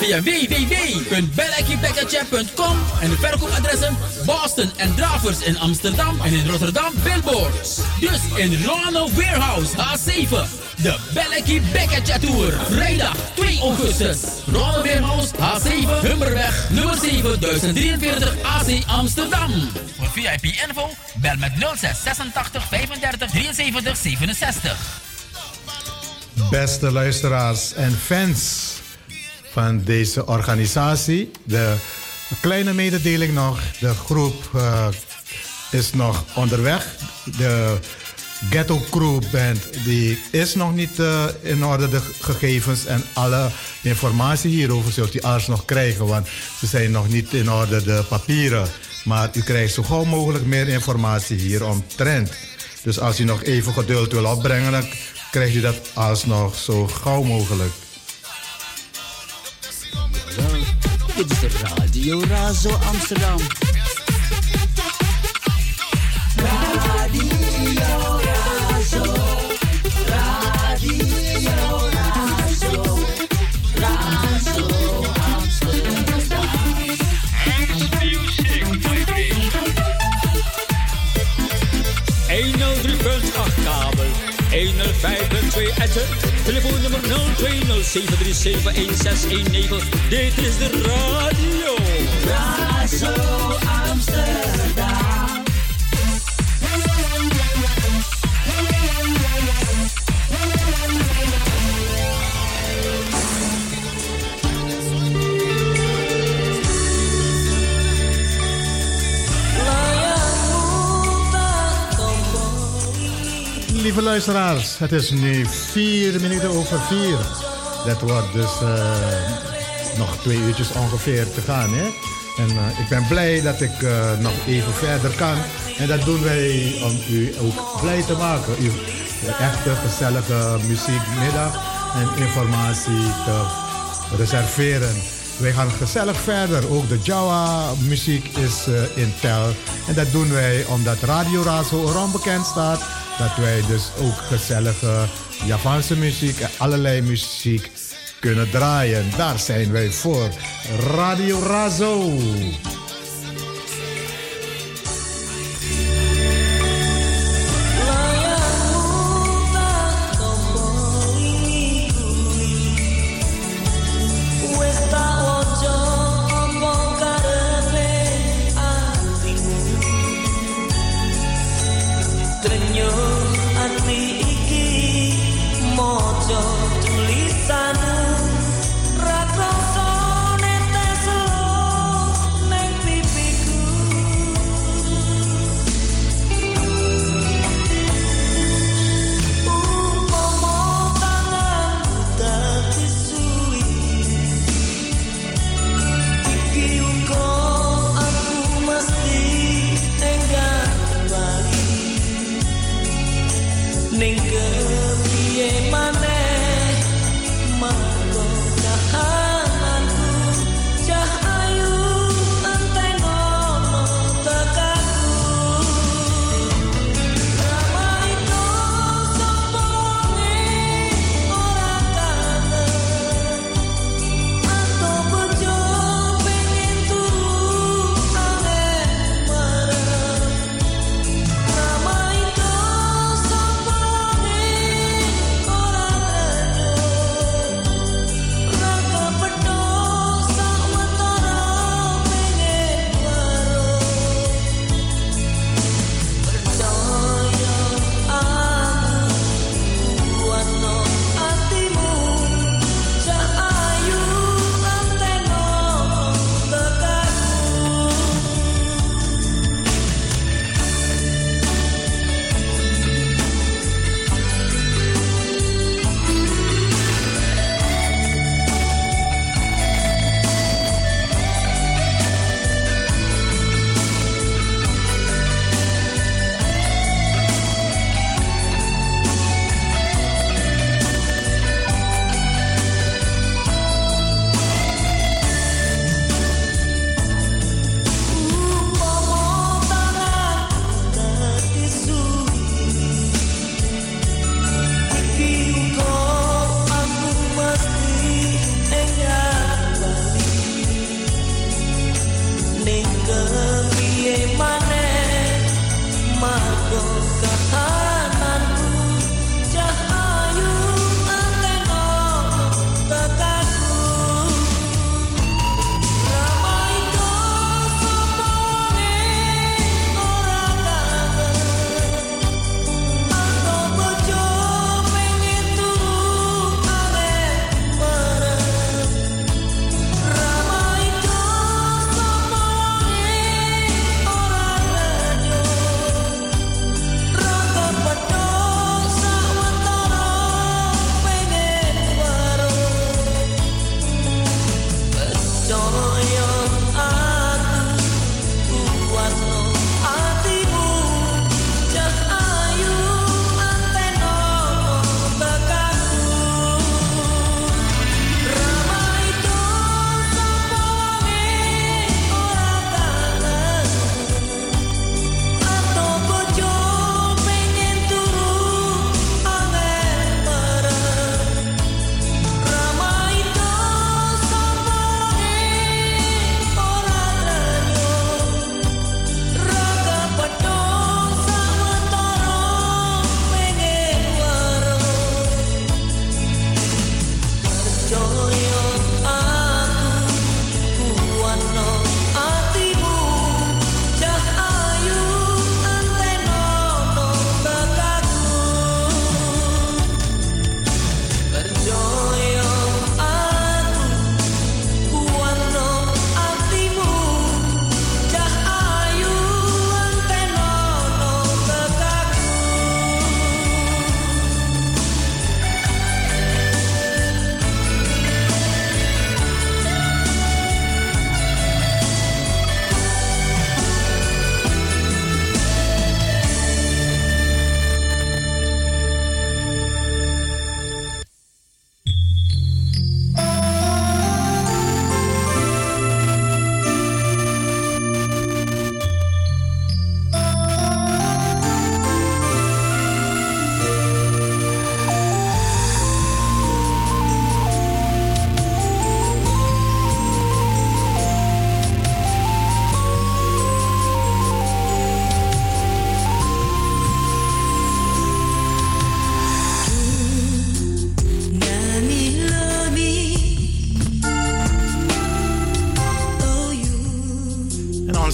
via www.bellekkiepackage.com en de verkoopadressen Boston en Dravers in Amsterdam en in Rotterdam Billboards. Dus in Ronald Warehouse A7. De Package Tour. Vrijdag 2 augustus. Ronald Warehouse A7 Hummerweg nummer 7043 AC Amsterdam. Voor VIP info bel met 06 86 35 73 67. Beste luisteraars en fans van deze organisatie. De kleine mededeling nog. De groep uh, is nog onderweg. De Ghetto Crew Band die is nog niet uh, in orde. De gegevens en alle informatie hierover zult u alles nog krijgen. Want ze zijn nog niet in orde, de papieren. Maar u krijgt zo gauw mogelijk meer informatie hier omtrent. Dus als u nog even geduld wil opbrengen, dan krijgt u dat alsnog zo gauw mogelijk. Dit is de Radio Razo Amsterdam. Radio Razo. Radio Razo. Razo Amsterdam. Music Vibration. 103.8 kabel. 105.2 etter. Telefoonnummer 0207371619. Dit is de radio. Razo Amsterdam. Lieve luisteraars, het is nu vier minuten over vier. Dat wordt dus uh, nog twee uurtjes ongeveer te gaan. Hè? En uh, ik ben blij dat ik uh, nog even verder kan. En dat doen wij om u ook blij te maken. U echte gezellige muziekmiddag en informatie te reserveren. Wij gaan gezellig verder. Ook de Jawa muziek is in tel. En dat doen wij omdat Radio Razo erom bekend staat dat wij dus ook gezellige Japanse muziek en allerlei muziek kunnen draaien. Daar zijn wij voor. Radio Razo.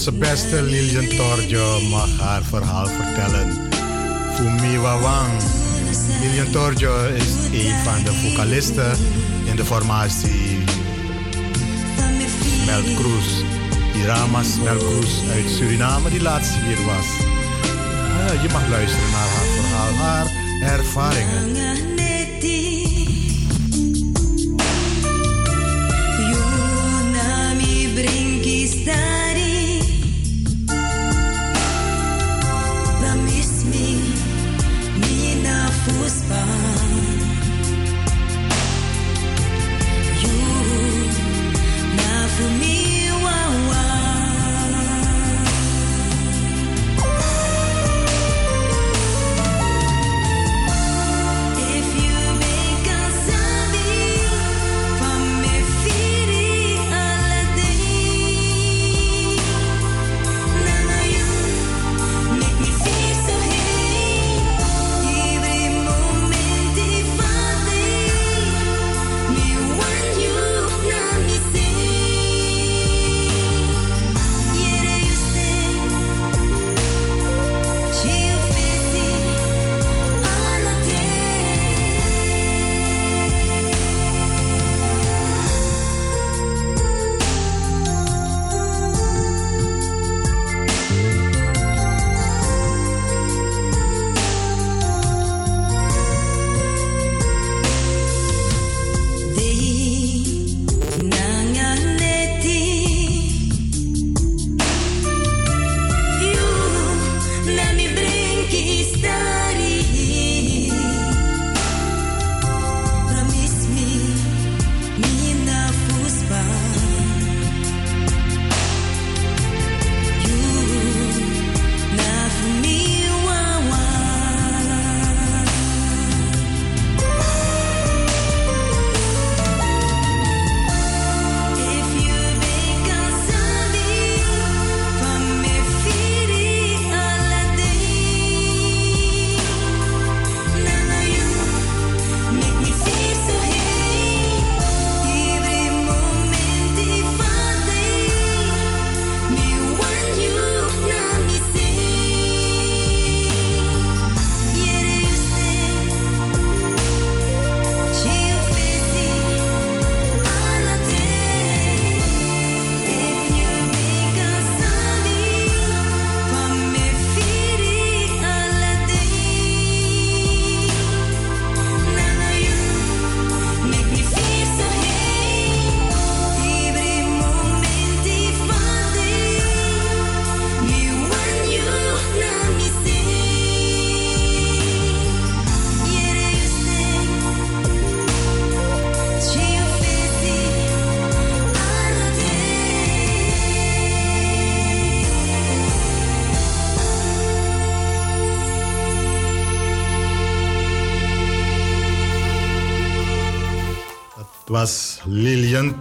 Onze beste Lilian Torjo mag haar verhaal vertellen. Fumi Wawang. Lilian Torjo is een van de vocalisten in de formatie Mel Cruz. Iramas Mel Cruz uit Suriname die laatst hier was. Uh, je mag luisteren naar haar verhaal, haar ervaringen.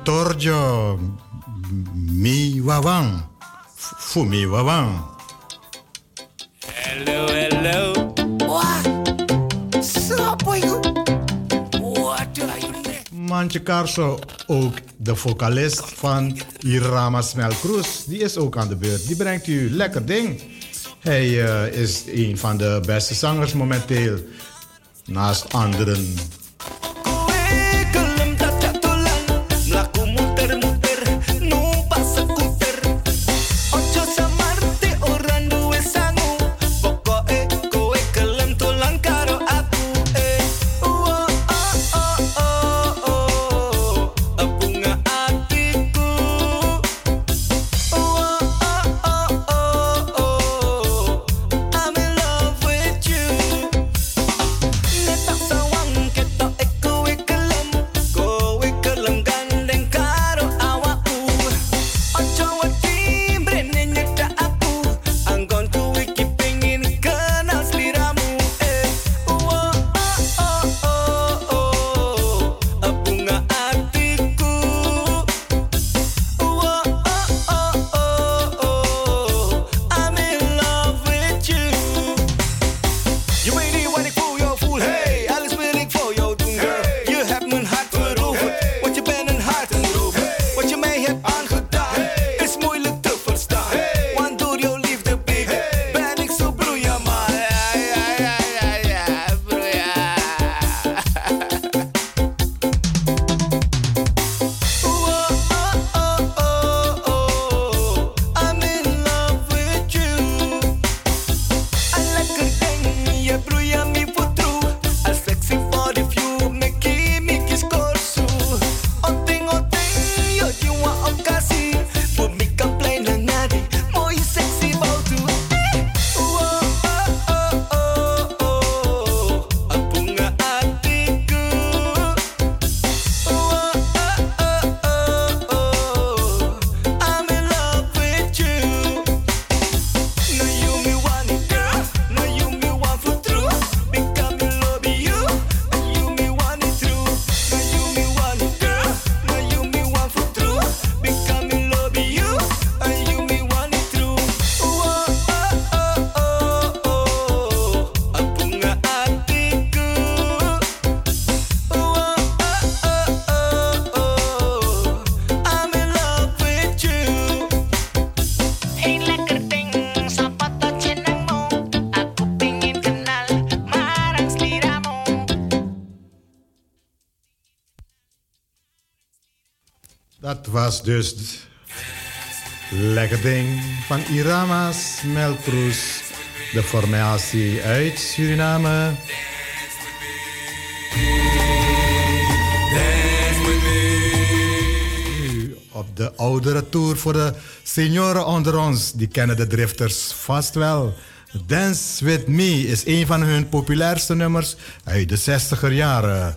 Torjo. Mi Wawang. Fumi Wawang. Hello, hello. Mantje Carso, ook de vocalist van Irama Smelkroes, die is ook aan de beurt. Die brengt u lekker ding. Hij eh, is een van de beste zangers momenteel, naast anderen. Dus lekker ding van Irama's Melkroes. De formatie uit Suriname. op de oudere tour voor de senioren onder ons. Die kennen de drifters vast wel. Dance With Me is een van hun populairste nummers uit de 60er jaren.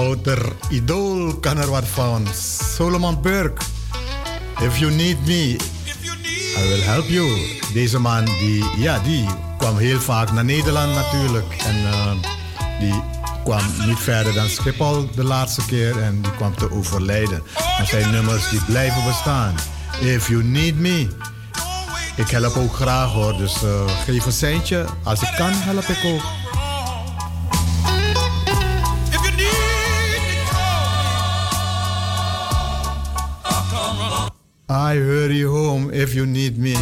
Outer idool kan er wat van. Solomon Burke. If you need me, I will help you. Deze man die, ja, die kwam heel vaak naar Nederland natuurlijk. En eh, die kwam niet verder dan Schiphol de laatste keer en die kwam te overlijden. Maar zijn nummers die blijven bestaan. If you need me. Ik help ook graag hoor, dus eh, geef een seintje. Als ik kan, help ik ook. I hurry home if you need me.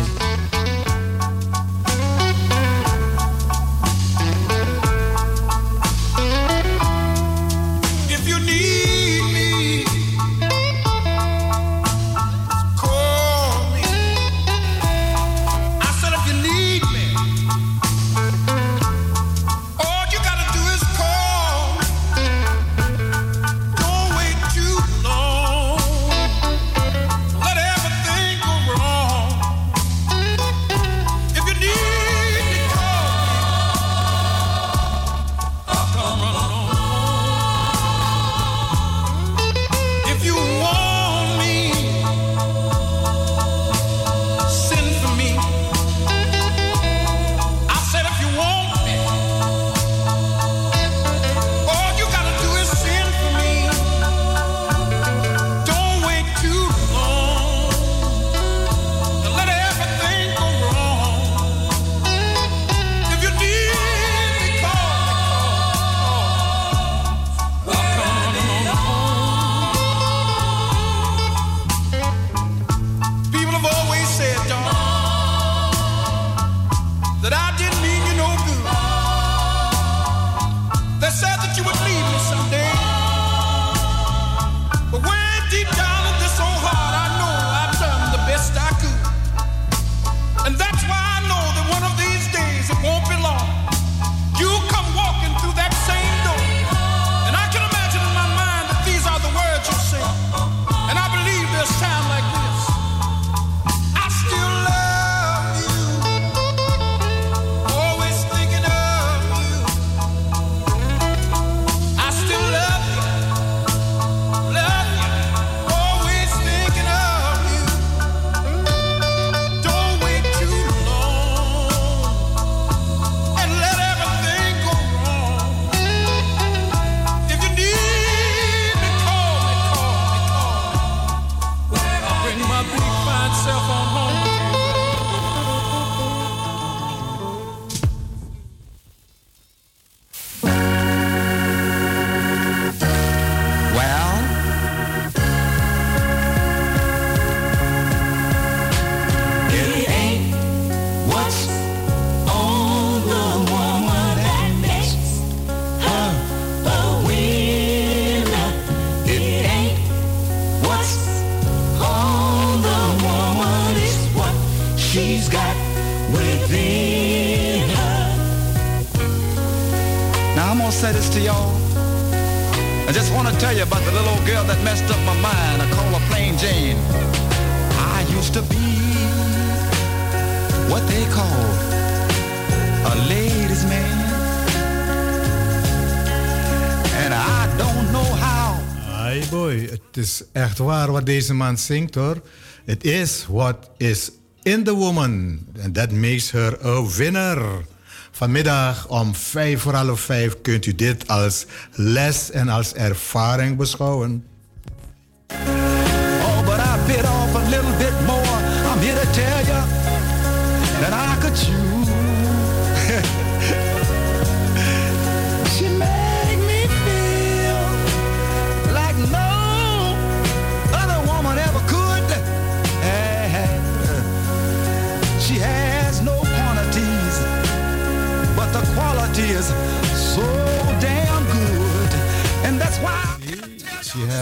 deze man zingt hoor. Het is what is in the woman. and that makes her a winner. Vanmiddag om vijf voor half vijf kunt u dit als les en als ervaring beschouwen.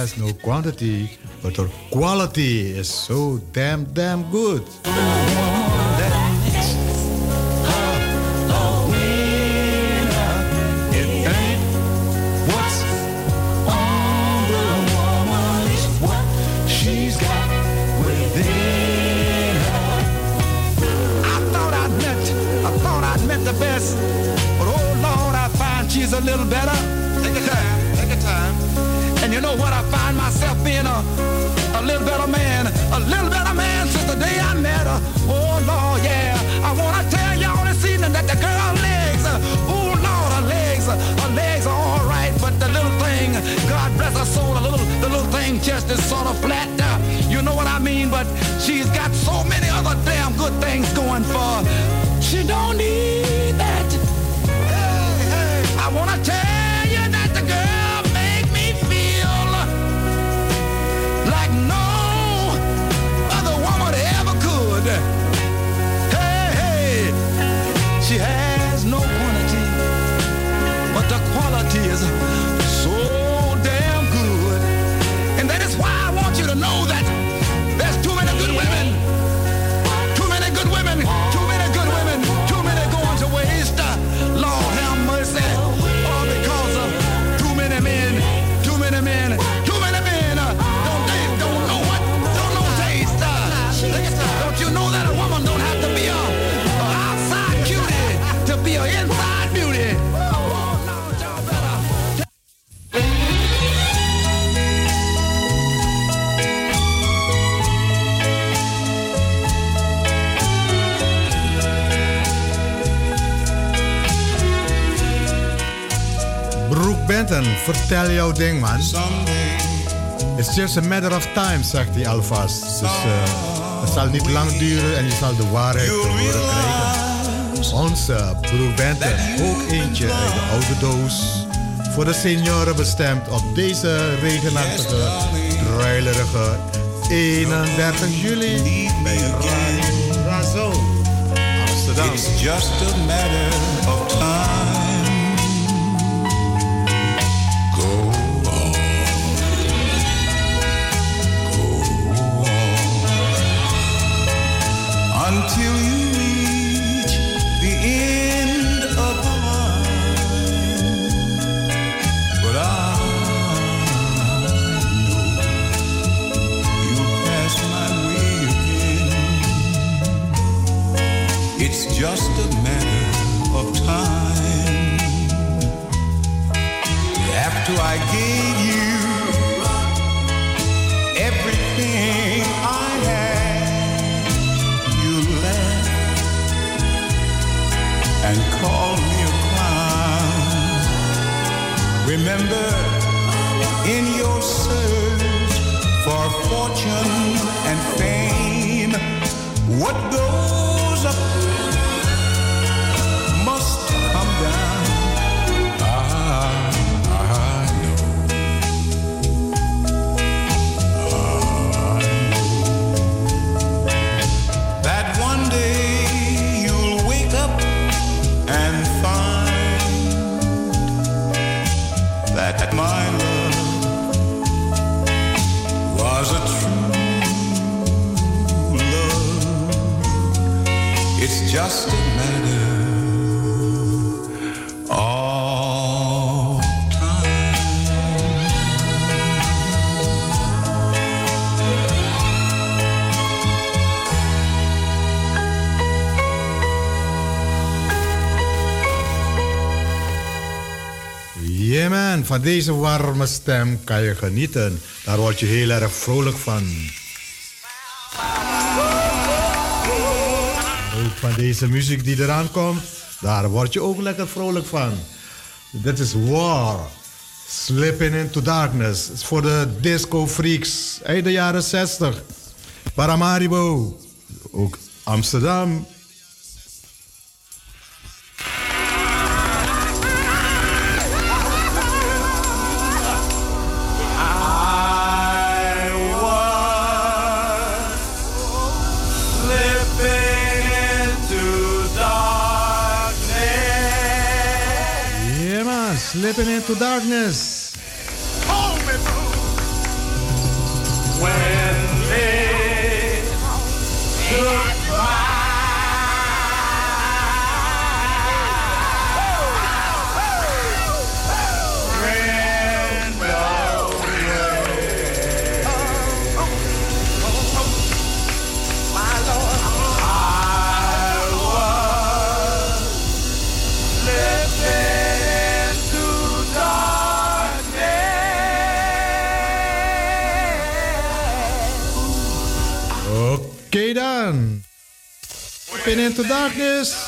has no quantity, but her quality is so damn, damn good. jouw ding, man. It's just a matter of time, zegt die alvast. Dus, eh, het zal niet lang duren en je zal de waarheid te horen krijgen. Onze broer ook eentje uit de oude doos. Voor de senioren bestemd op deze regenachtige, druilerige 31 juli bij Radio Amsterdam. Just a matter of just a matter man, van deze warme stem kan je genieten. Daar word je heel erg vrolijk van. Van deze muziek die eraan komt, daar word je ook lekker vrolijk van. Dit is War. Slipping into Darkness. Is voor de disco freaks. Eind de jaren 60. Paramaribo. Ook Amsterdam. Into Darkness. Spin into Darkness.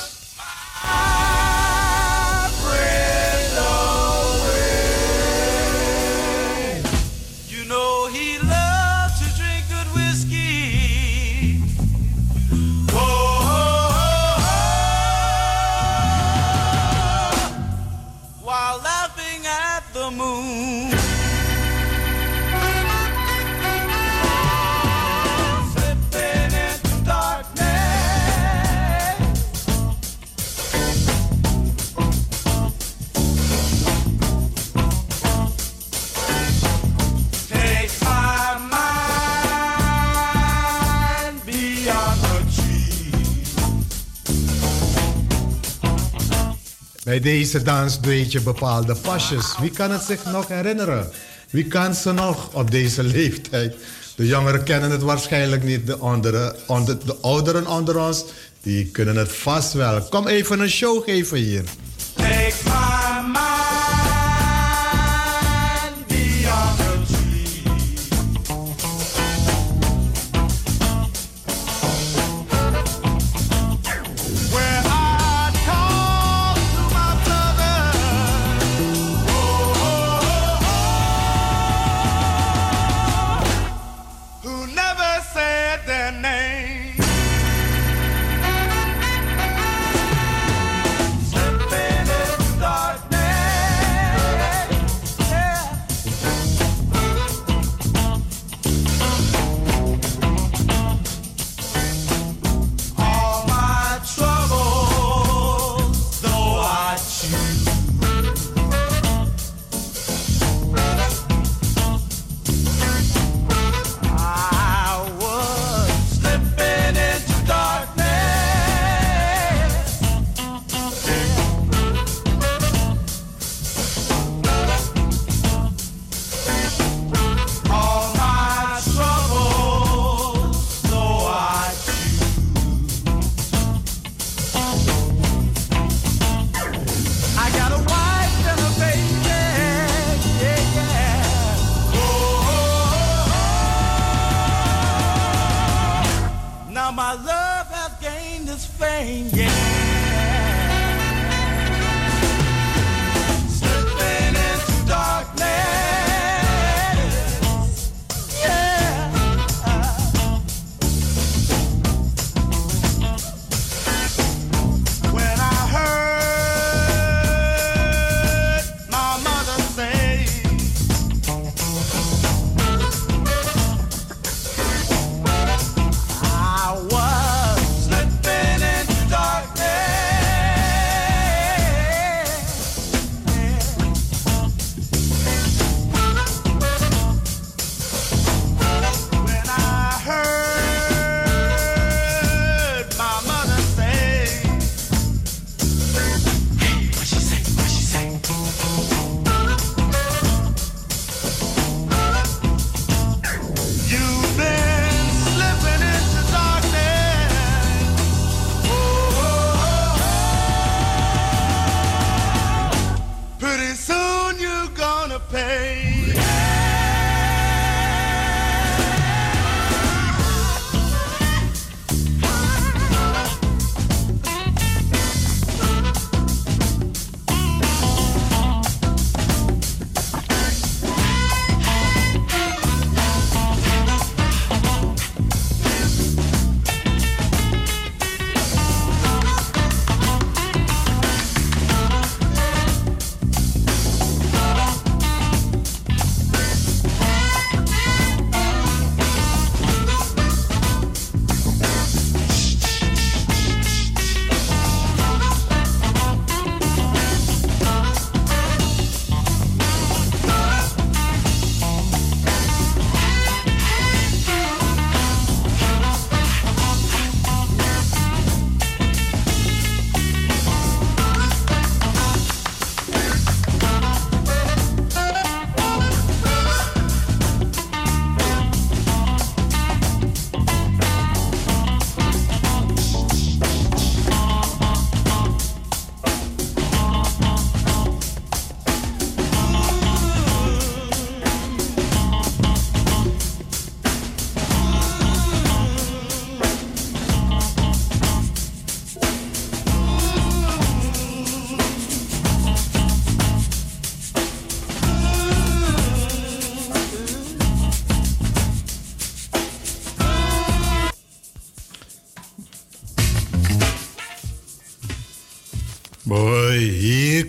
Bij deze dans doe je bepaalde pasjes. Wie kan het zich nog herinneren? Wie kan ze nog op deze leeftijd? De jongeren kennen het waarschijnlijk niet. De, andere, de ouderen onder ons, die kunnen het vast wel. Kom even een show geven hier.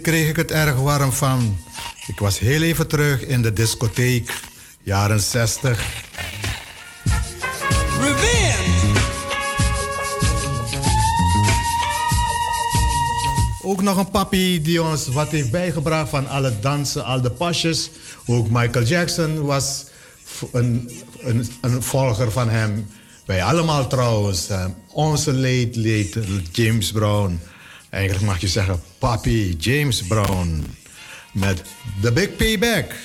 Kreeg ik het erg warm van. Ik was heel even terug in de discotheek, jaren 60. Ook nog een papi die ons wat heeft bijgebracht van alle dansen, al de pasjes. Ook Michael Jackson was een, een, een volger van hem. Wij allemaal trouwens. Uh, onze late, late James Brown. Eigenlijk mag je zeggen papi James Brown. Met The Big Payback.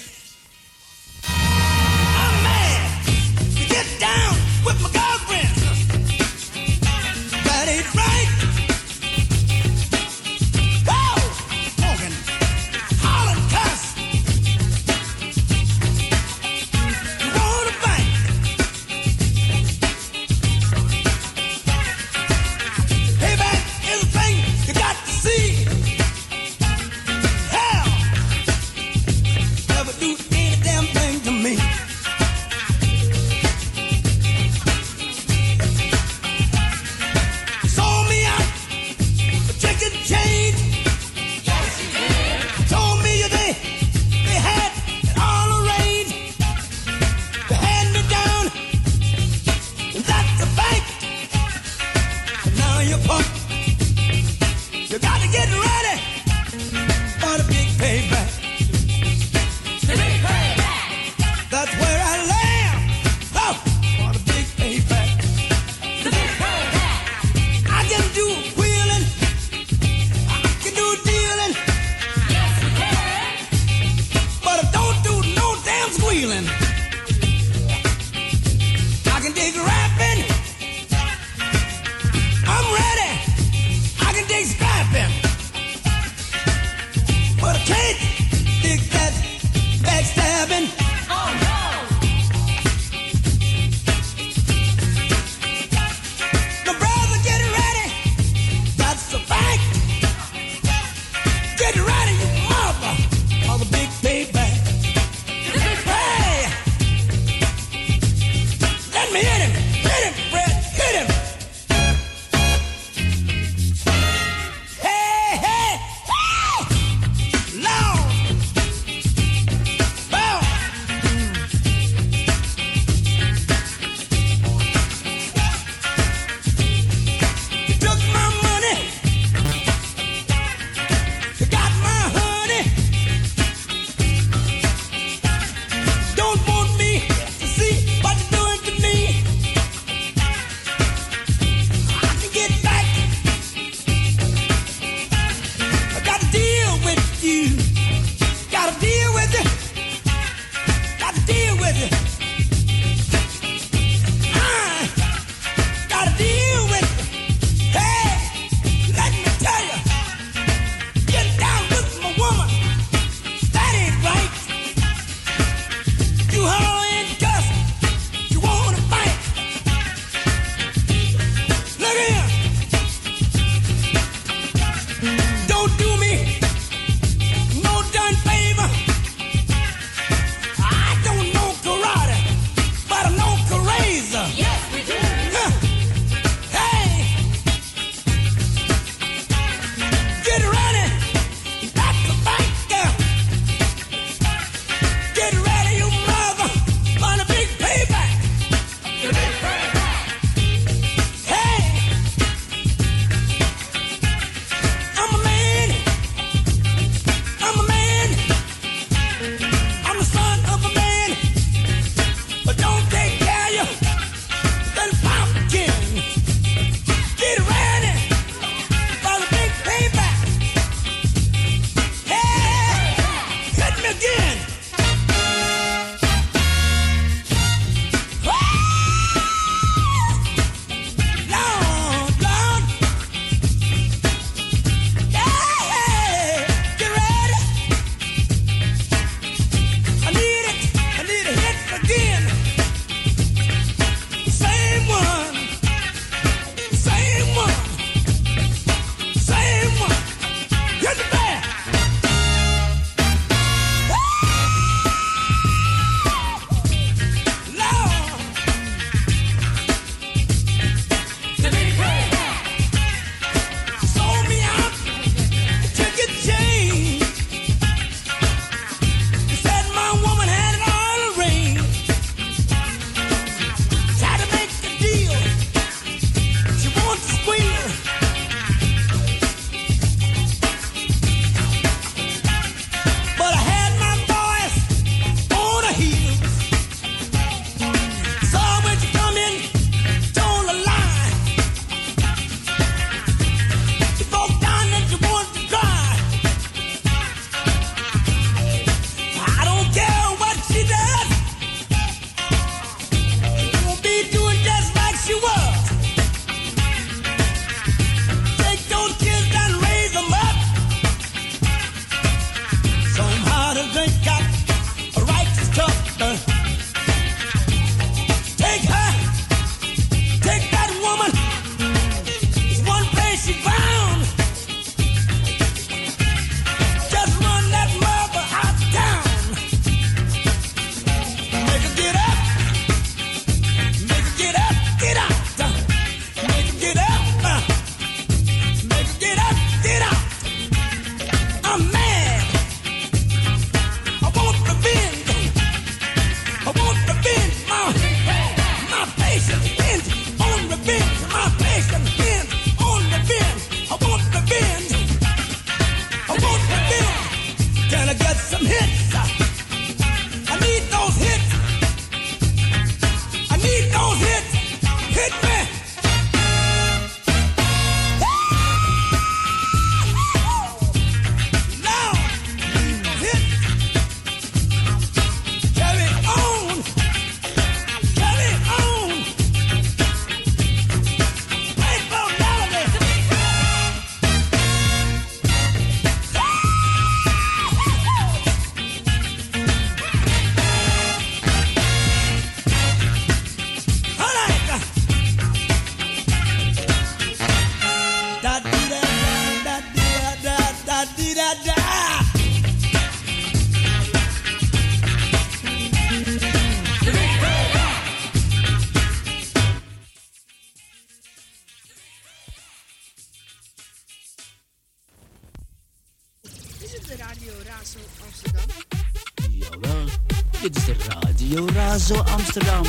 Amsterdam.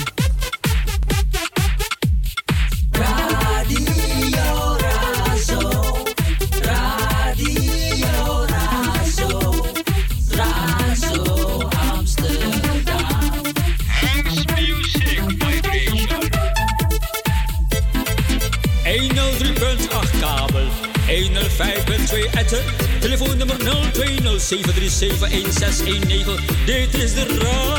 Radio Razo. Radio Razo. Razo Amsterdam. House Music Vibration. 103.8 kabel. 105.2 etten. Telefoonnummer 0207371619. Dit is de radio.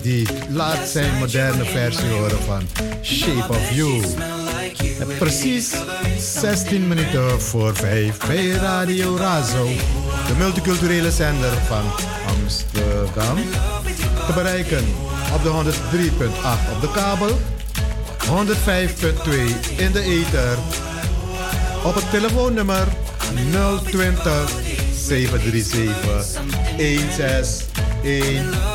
die laat zijn moderne versie horen van Shape of You. Precies 16 minuten voor 5 bij Radio Razo, de multiculturele zender van Amsterdam. Te bereiken op de 103.8 op de kabel, 105.2 in de ether, op het telefoonnummer 020 737 161.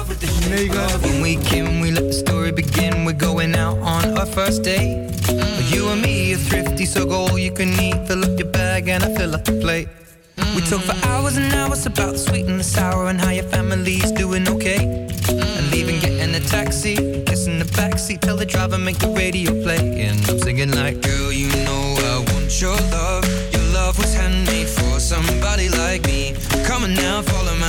When we can, we let the story begin. We're going out on our first date. Mm. You and me are thrifty, so go all you can eat. Fill up your bag and I fill up the plate. Mm. We talk for mm. hours and hours about the sweet and the sour and how your family's doing okay. Mm. And leaving, getting a taxi, kissing the backseat, tell the driver make the radio play. And I'm singing like, girl, you know I want your love. Your love was handmade for somebody like me. Come on now, follow my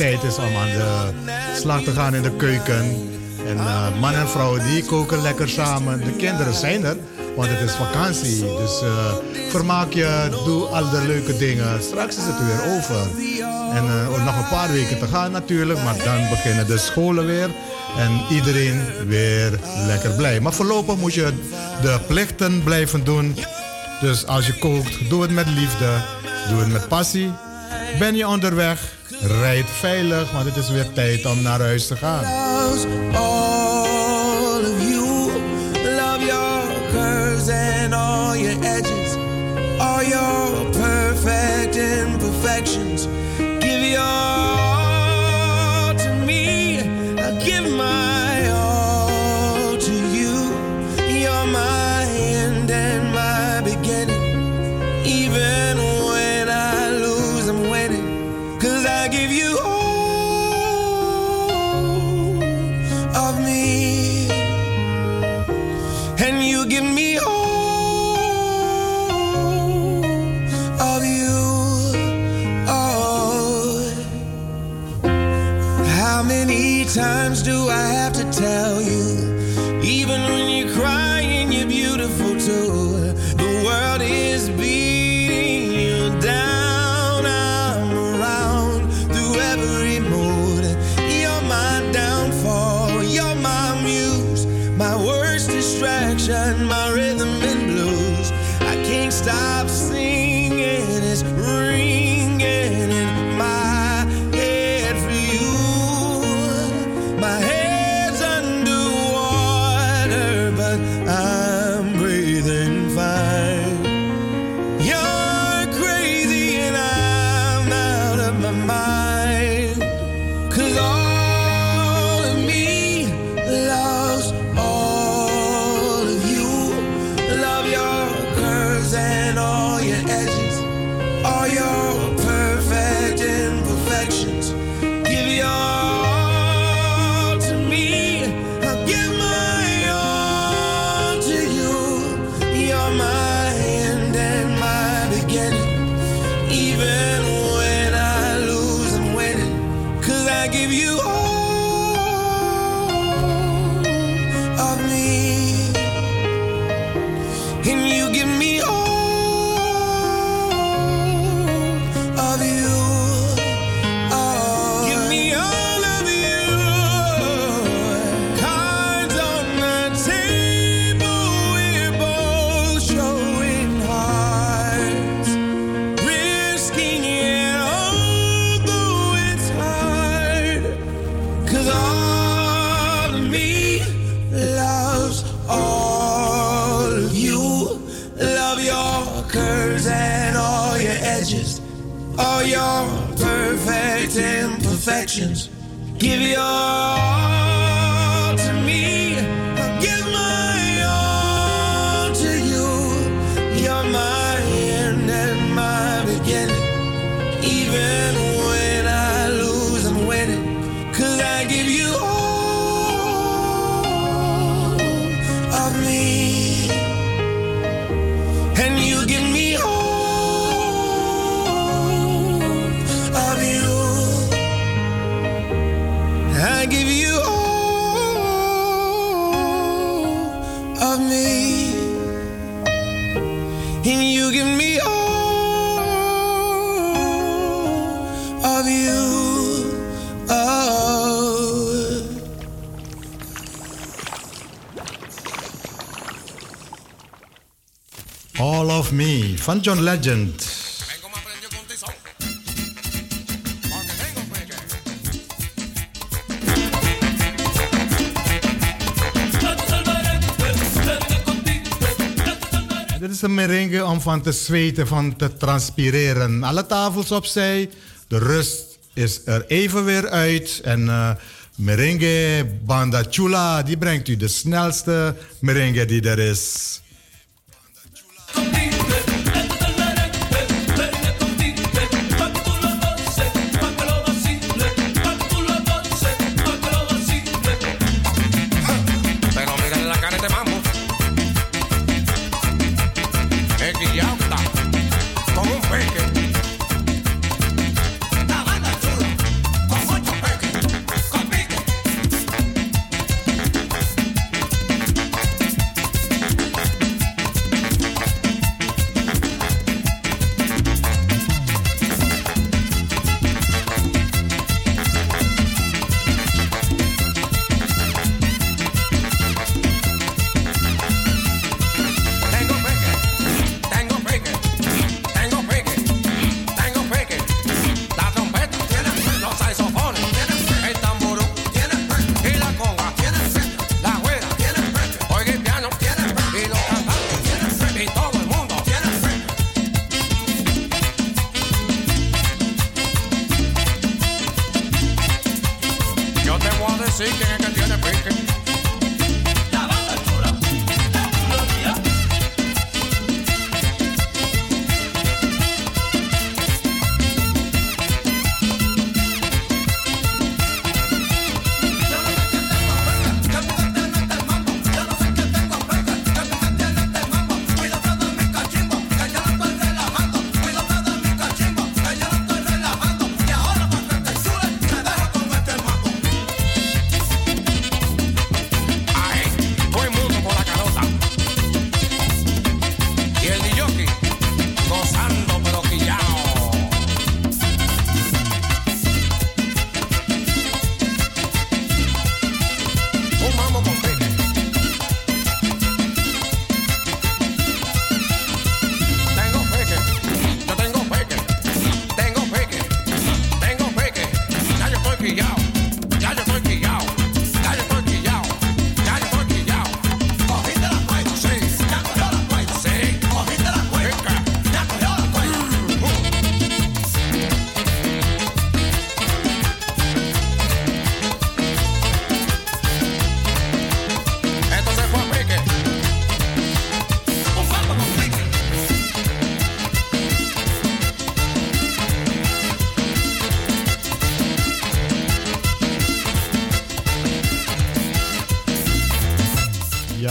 tijd is om aan de slag te gaan in de keuken. En eh, man en vrouw die koken lekker samen. De kinderen zijn er, want het is vakantie. Dus eh, vermaak je, doe al de leuke dingen. Straks is het weer over. En eh, nog een paar weken te gaan natuurlijk, maar dan beginnen de scholen weer. En iedereen weer lekker blij. Maar voorlopig moet je de plichten blijven doen. Dus als je kookt, doe het met liefde. Doe het met passie. Ben je onderweg? Rijd veilig, want het is weer tijd om naar huis te gaan. all of you. Love your curves and all your edges, all your perfect imperfections. John Legend. Dit is een merengue om van te zweten, van te transpireren. Alle tafels opzij. De rust is er even weer uit. En eh merengue Banda Chula, die brengt u de snelste merengue die er is.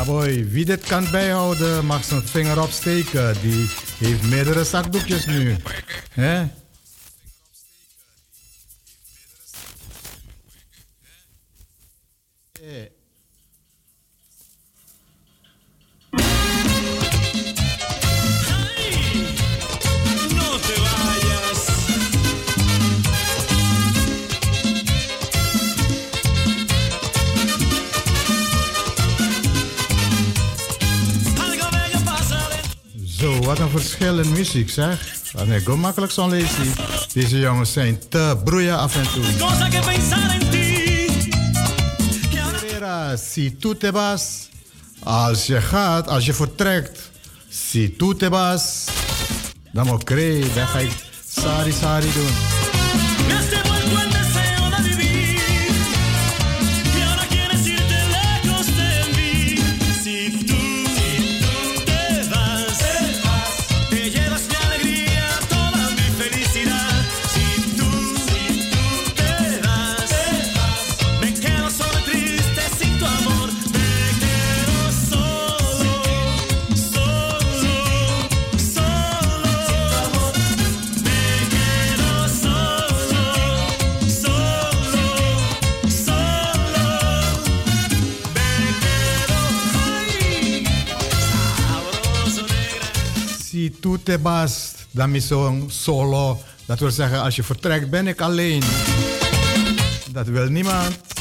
Hoi, wie dit kan bijhouden mag zijn vinger opsteken. Die heeft meerdere zakdoekjes nu. hè? muziek zeg. Dat ik niet makkelijk zo'n lezing. Deze jongens zijn te broeien af en toe. Si te vas, als je gaat, als je vertrekt, si tu te vas, dan moet ik dan ga ik sari sari doen. toetebast, dan is zo'n solo. Dat wil zeggen, als je vertrekt ben ik alleen. Dat wil niemand.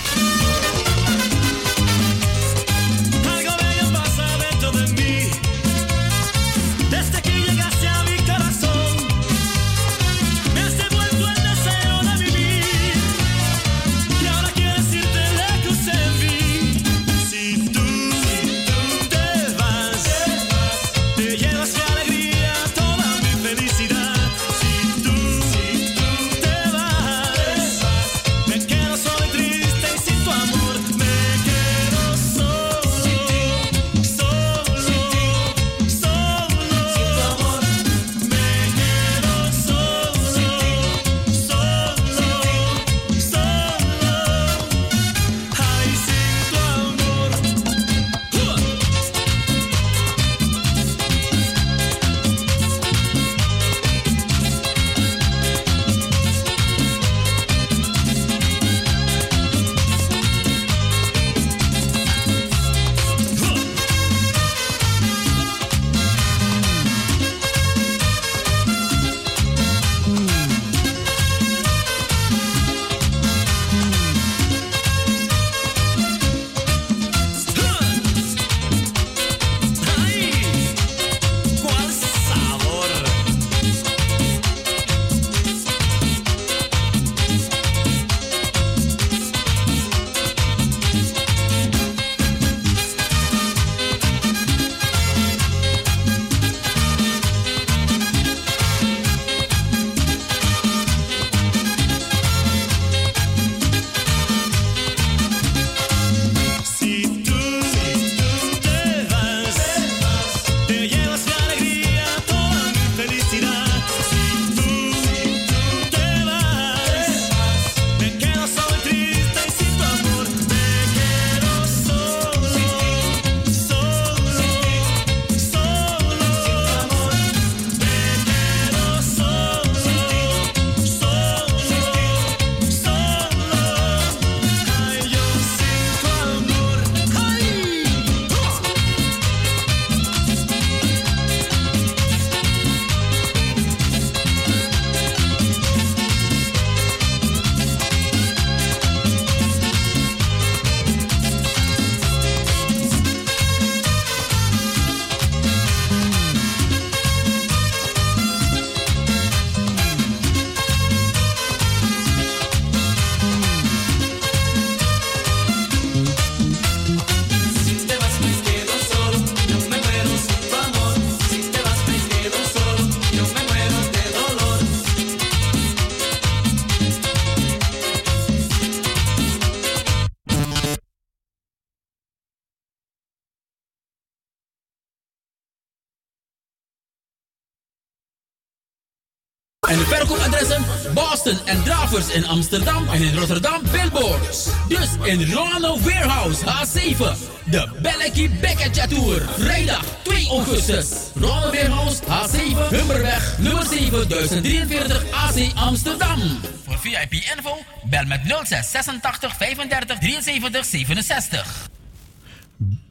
En de verkoopadressen Boston en Dravers in Amsterdam en in Rotterdam Billboards. Dus in Ronald Warehouse H7. De Belleki Bekketje Tour. Vrijdag 2 augustus. Ronald Warehouse H7 Humberweg nummer 7043 AC Amsterdam. Voor VIP info bel met 06 86 35 73 67.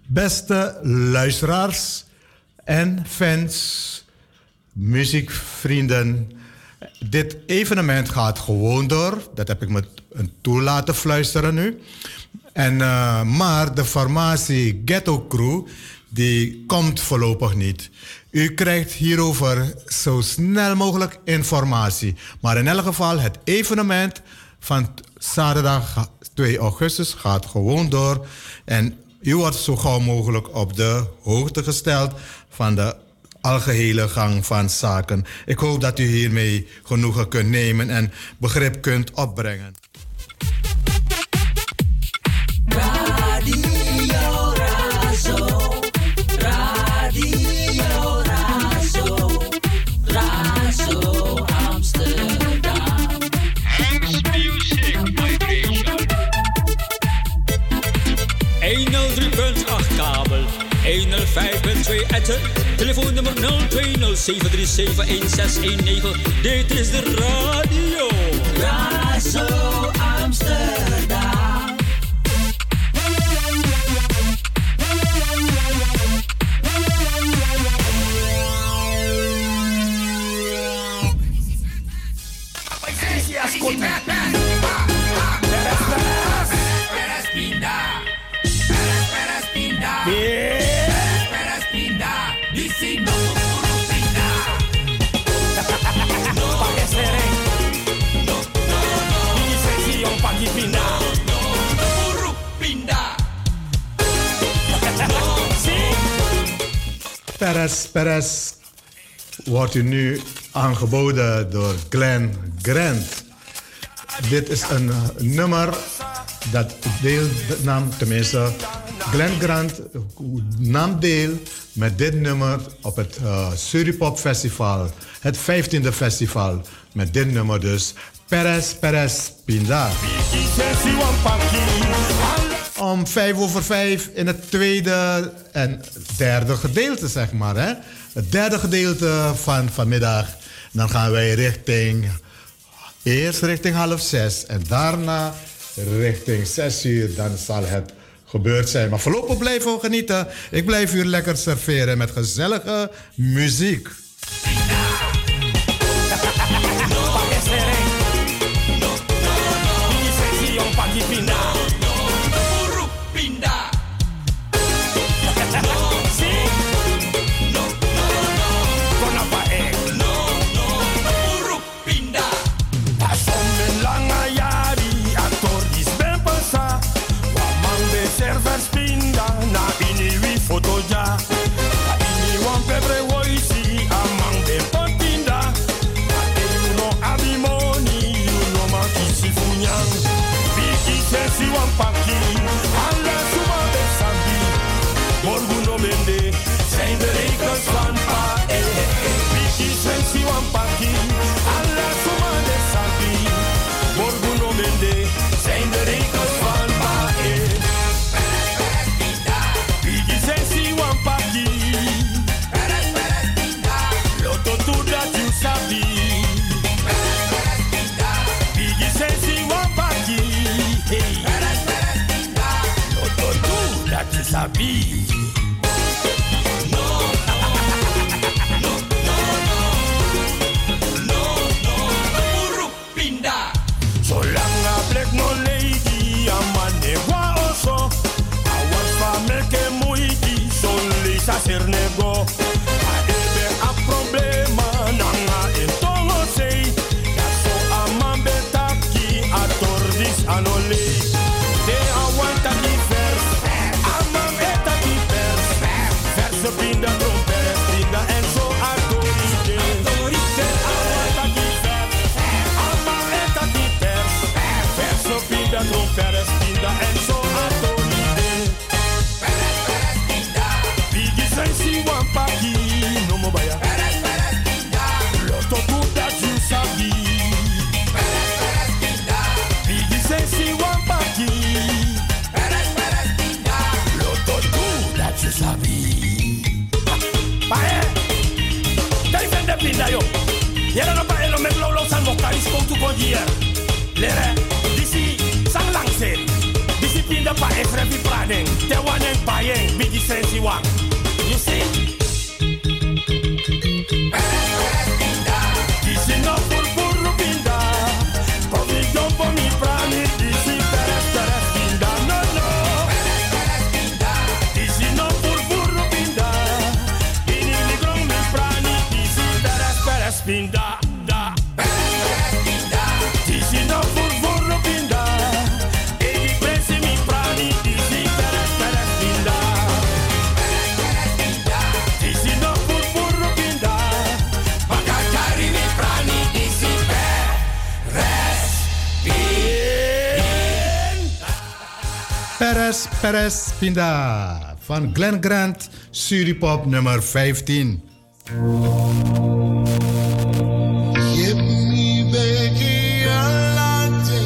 Beste luisteraars en fans, muziekvrienden. Dit evenement gaat gewoon door. Dat heb ik me toe laten fluisteren nu. En, eh, maar de formatie Ghetto Crew, die komt voorlopig niet. U krijgt hierover zo snel mogelijk informatie. Maar in elk geval, het evenement van zaterdag 2 augustus gaat gewoon door. En u wordt zo gauw mogelijk op de hoogte gesteld van de algehele gang van zaken. Ik hoop dat u hiermee genoegen kunt nemen en begrip kunt opbrengen. 105.2 etten. Telefoonnummer 0207371619. Dit is de radio. Razo Amsterdam. Perez, Perez wordt u nu aangeboden door Glenn Grant. Dit is een eh, nummer dat deel nam, tenminste, Glenn Grant nam deel met dit nummer op het uh, Suripop Festival, het 15e festival. Met dit nummer dus, Perez, Perez, Pinda. Om vijf over vijf in het tweede en derde gedeelte, zeg maar. Hè? Het derde gedeelte van vanmiddag. Dan gaan wij richting, eerst richting half zes en daarna richting zes uur. Dan zal het gebeurd zijn. Maar voorlopig blijven we genieten. Ik blijf u lekker serveren met gezellige muziek. Tu sense you want. Perez, Pinda. Van Glenn Grant, Suripop nummer 15. Give me Becky Alante,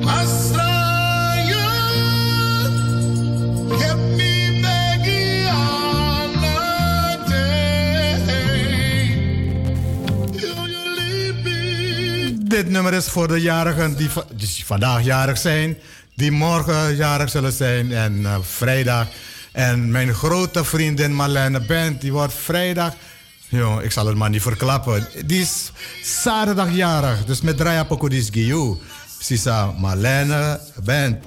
Masaya. Give me Becky Alante. Dit nummer is voor de jarigen die vandaag jarig zijn, die morgen jarig zullen zijn en eh, vrijdag. En mijn grote vriendin Marlene Bent, die wordt vrijdag. Jong, ik zal het maar niet verklappen. Die is zaterdag jarig, dus met Draya Pokodis Giyu. Sisa Marlene Bent.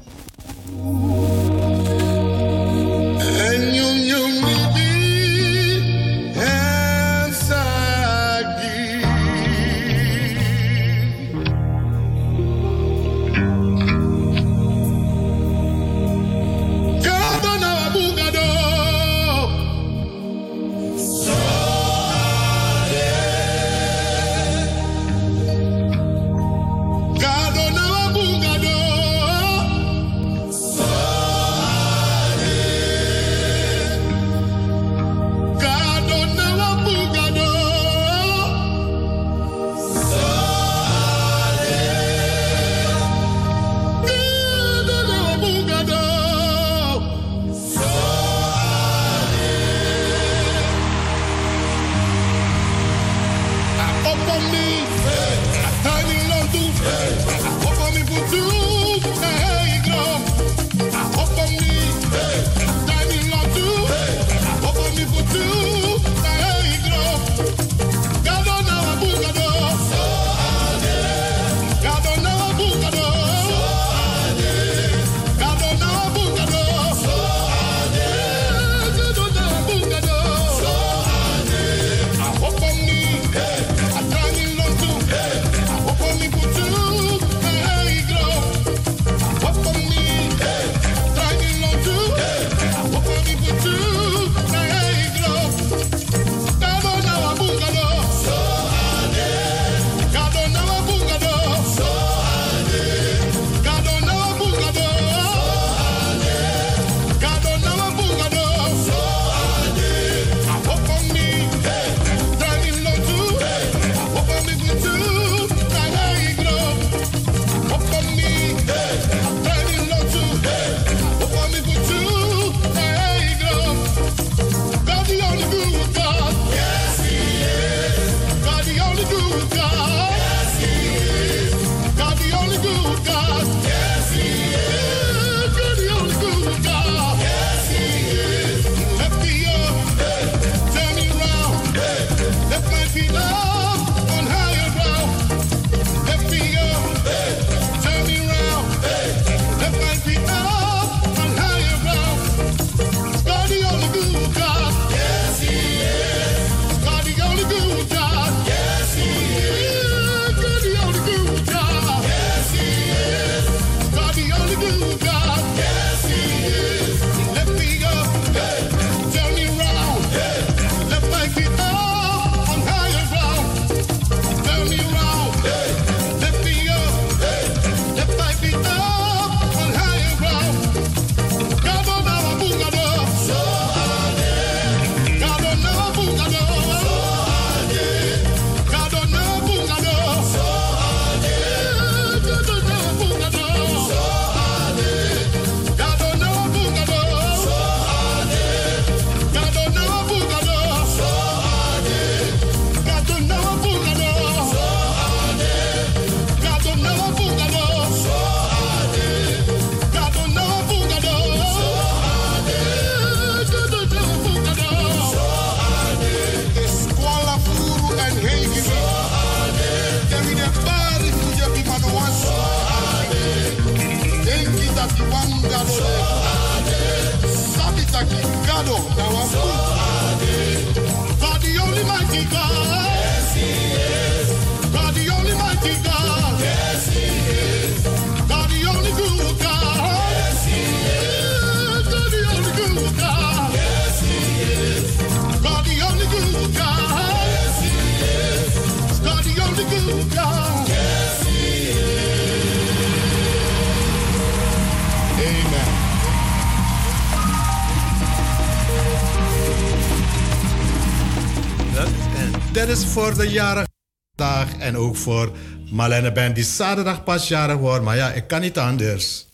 Dat is voor de jarige dag en ook voor Marlene Ben die zaterdag pas jarig wordt. Maar ja, ik kan niet anders.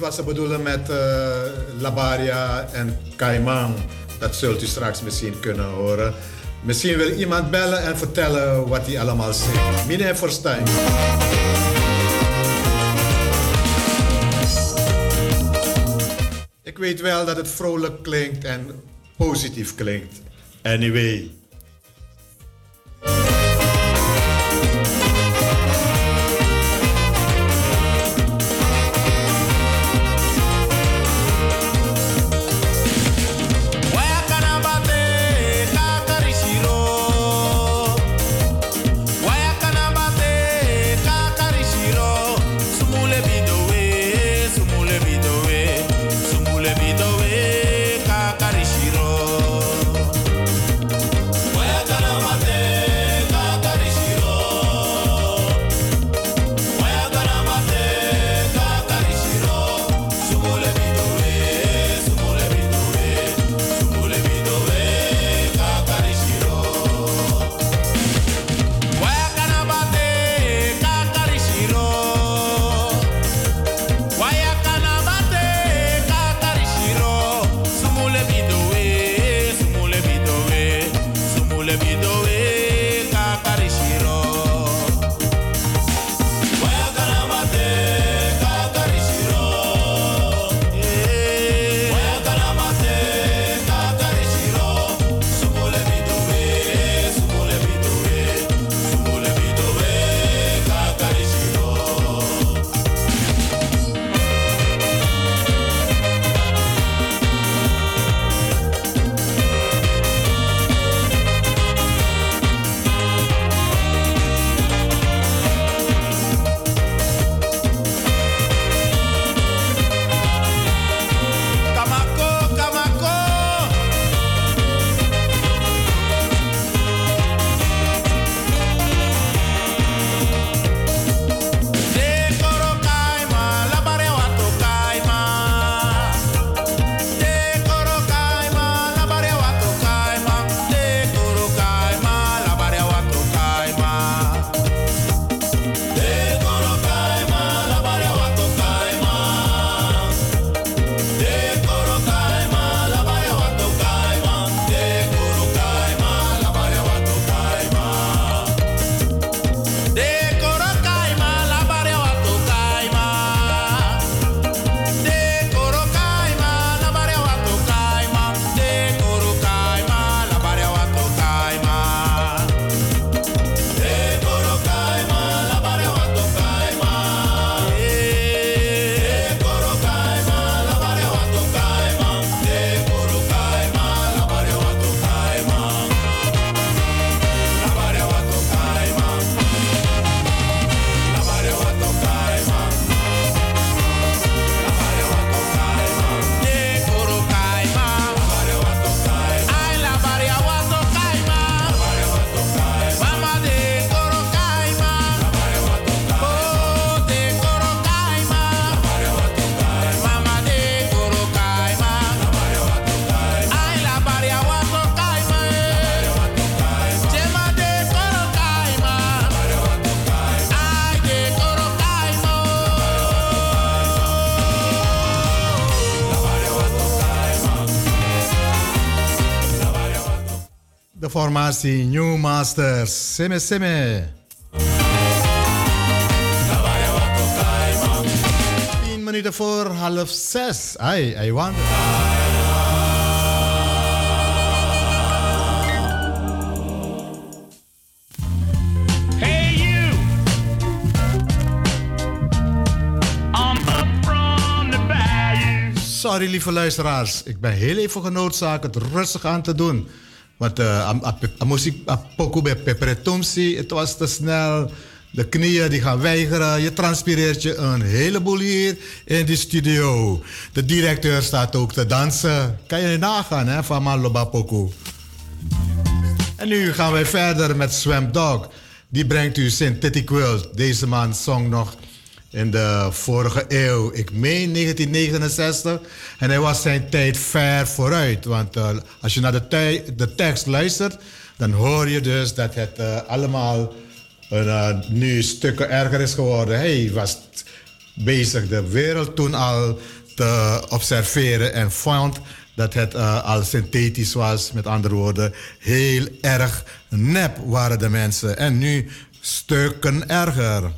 wat ze bedoelen met eh, Labaria en kaiman, Dat zult u straks misschien kunnen horen. Misschien wil iemand bellen en vertellen wat hij allemaal zegt. Meneer Forstein. Ik weet wel dat het vrolijk klinkt en positief klinkt. Anyway. Formatie New Masters. Sime Sime. 10 minuten voor half zes. Ai, ai, want. Hey you, I'm up from the bayou. Sorry lieve luisteraars, ik ben heel even genoodzaakt het rustig aan te doen. Want muziek pokoe bij Pepretumsi, het was te snel. De knieën die gaan weigeren. Je transpireert je een heleboel hier in die studio. De directeur staat ook te dansen. Kan je nagaan hè, van Maloba Poku. En nu gaan wij verder met Swam Dog. Die brengt u Synthetic Quilt. Deze man zong nog in de vorige eeuw, ik meen 1969. En hij was zijn tijd ver vooruit. Want uh, als je naar de, de tekst luistert, dan hoor je dus dat het uh, allemaal uh, nu stukken erger is geworden. Hij was bezig de wereld toen al te observeren en vond dat het al synthetisch was. Met andere woorden, heel erg nep waren de mensen. En nu stukken erger.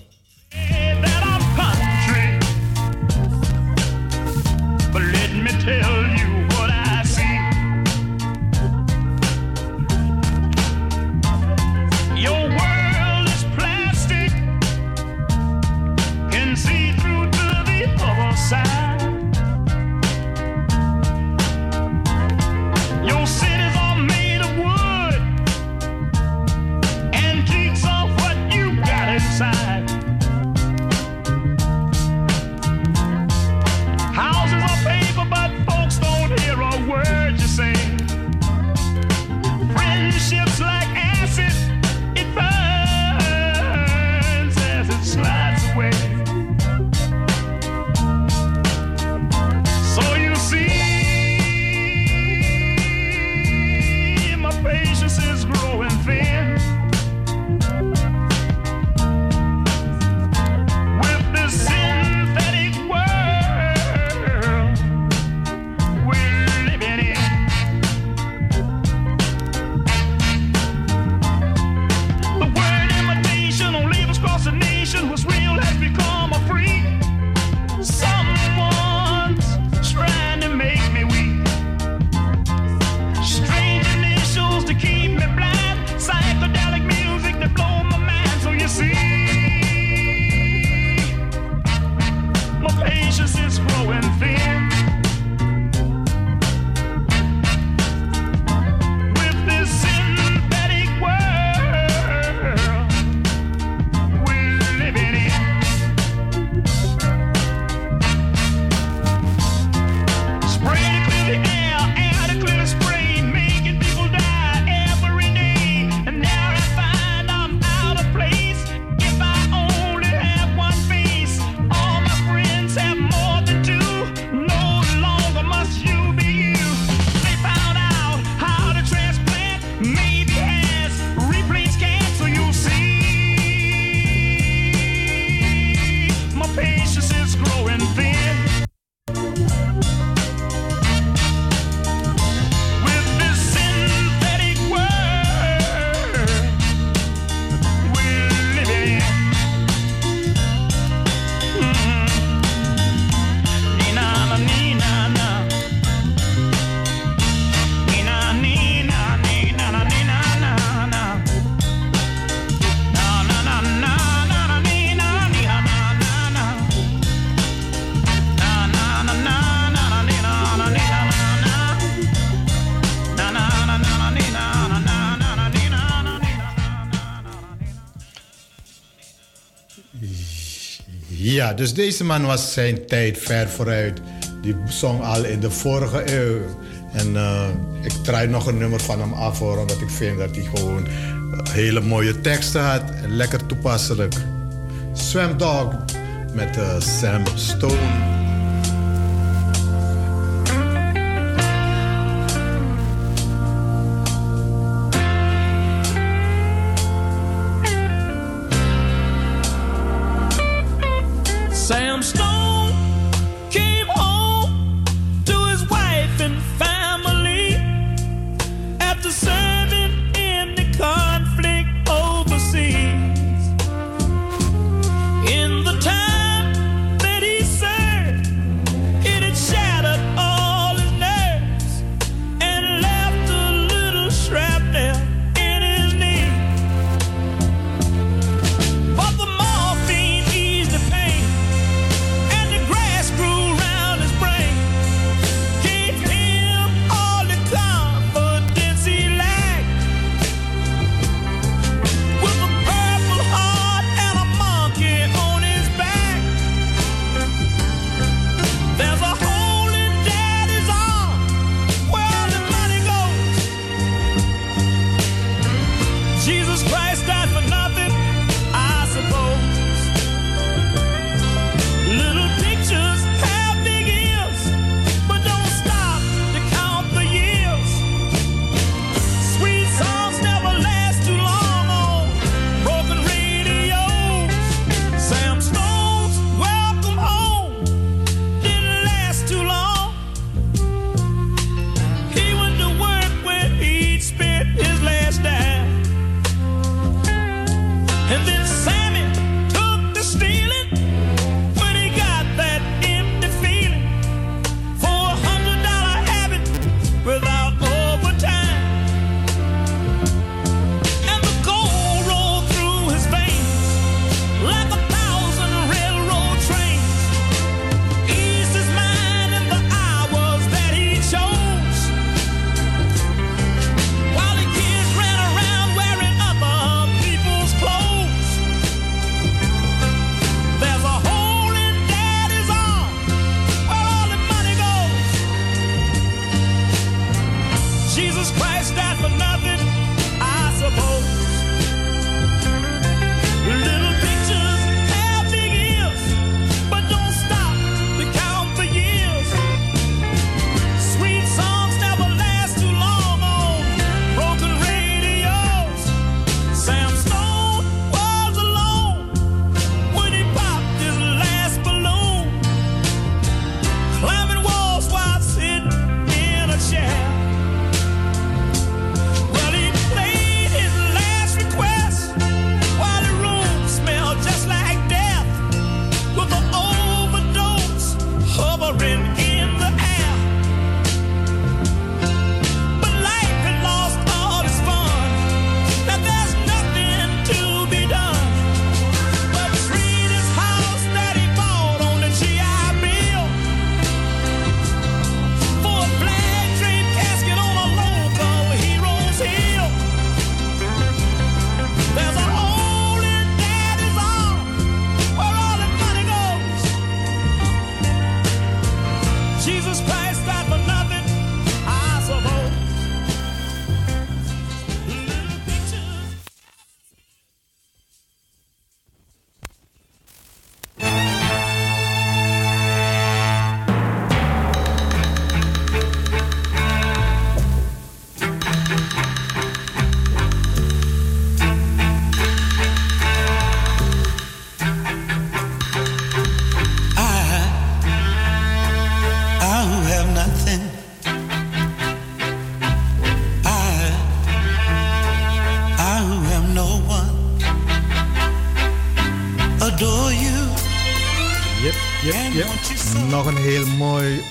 Dus deze man was zijn tijd ver vooruit. Die zong al in de vorige eeuw. En eh, ik draai nog een nummer van hem af hoor, omdat ik vind dat hij gewoon eh, hele mooie teksten had. En lekker toepasselijk. Swam Dog met eh, Sam Stone.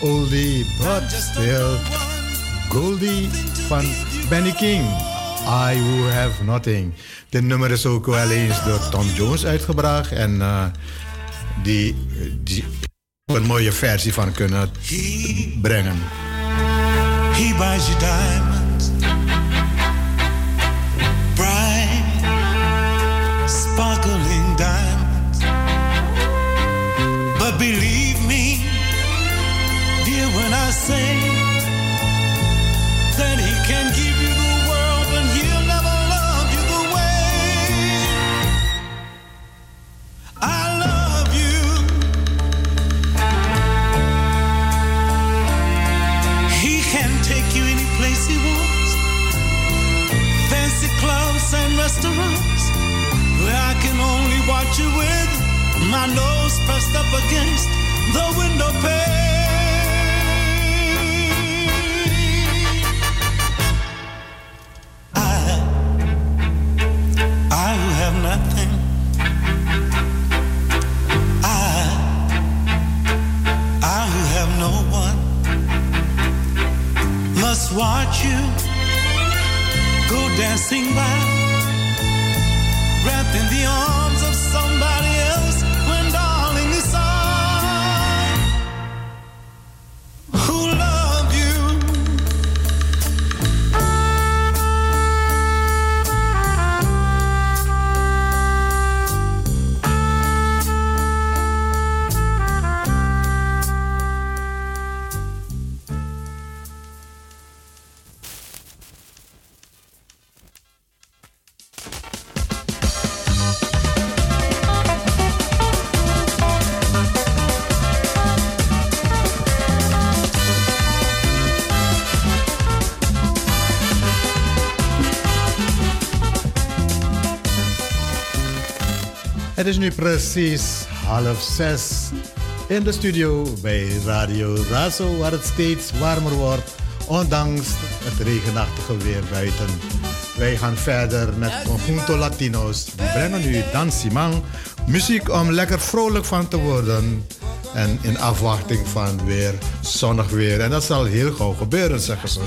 Oldie, but still goldie van Benny King. I Who Have Nothing. Dit nummer is ook wel eens door Tom Jones uitgebracht. En eh, die, die een mooie versie van kunnen brengen. He buys say that he can give you the world, but he'll never love you the way I love you. He can take you any place he wants. Fancy clubs and restaurants where I can only watch you with my nose pressed up against the window pane. Watch you go dancing by, wrapped in the arms is nu precies half zes in de studio bij Radio Razo, waar het steeds warmer wordt, ondanks het regenachtige weer buiten. Wij gaan verder met Conjunto Latino's. Die brengen u Dan Simang, muziek om lekker vrolijk van te worden. En in afwachting van weer zonnig weer. En dat zal heel gauw gebeuren, zeggen ze.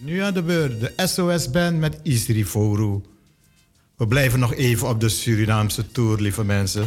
Nu aan de beurt, de SOS Band met Isri Foru. We blijven nog even op de Surinaamse tour, lieve mensen.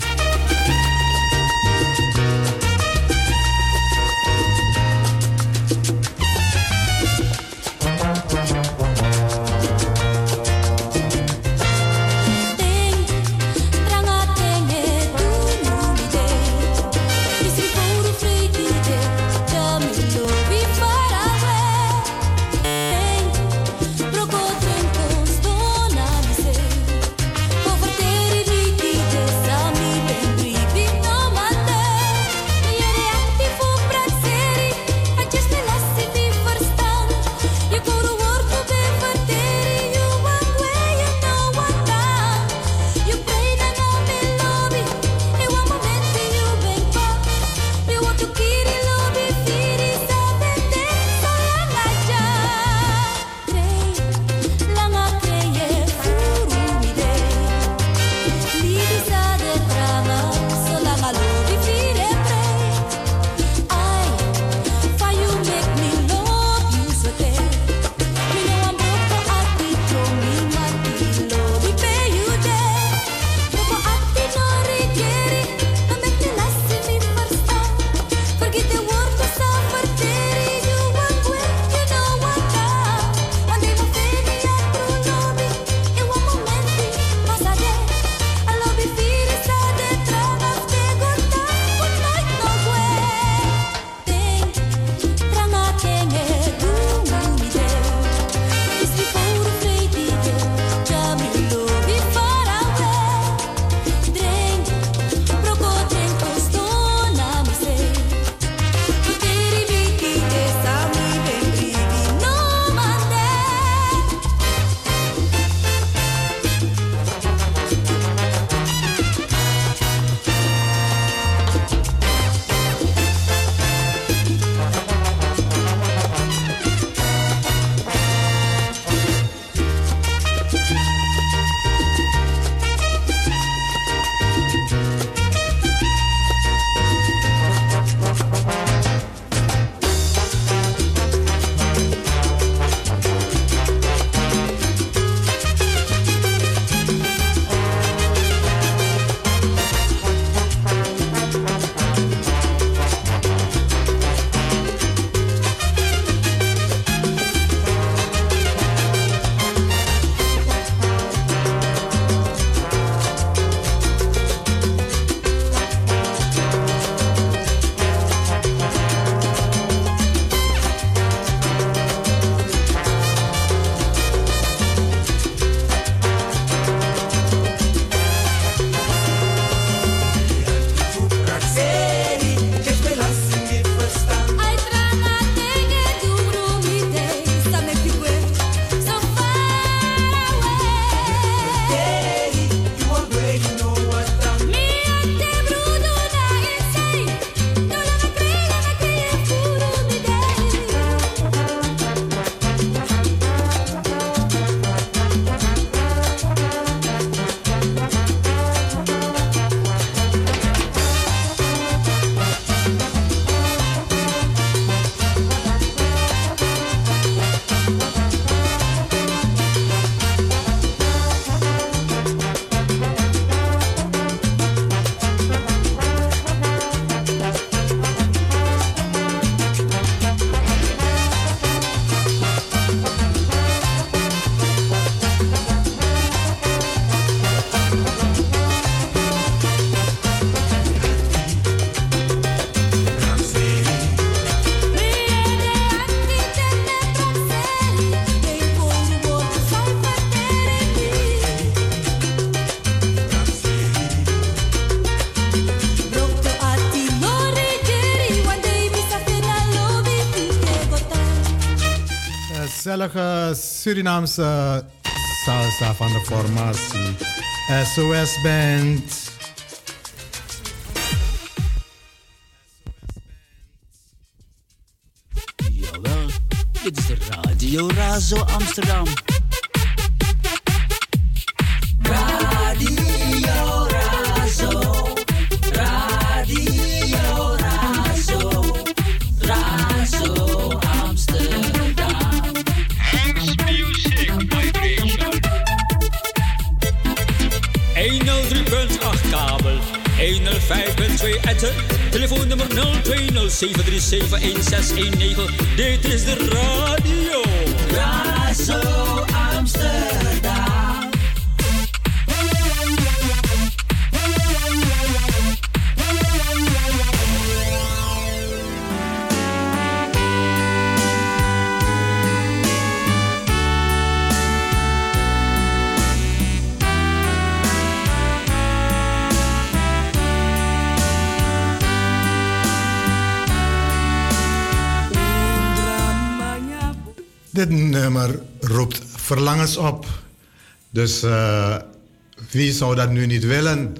Surinaamse salsa van de formatie SOS Band. Jawel, dit is de Radio Razo Amsterdam. Dit is op. Dus eh, wie zou dat nu niet willen?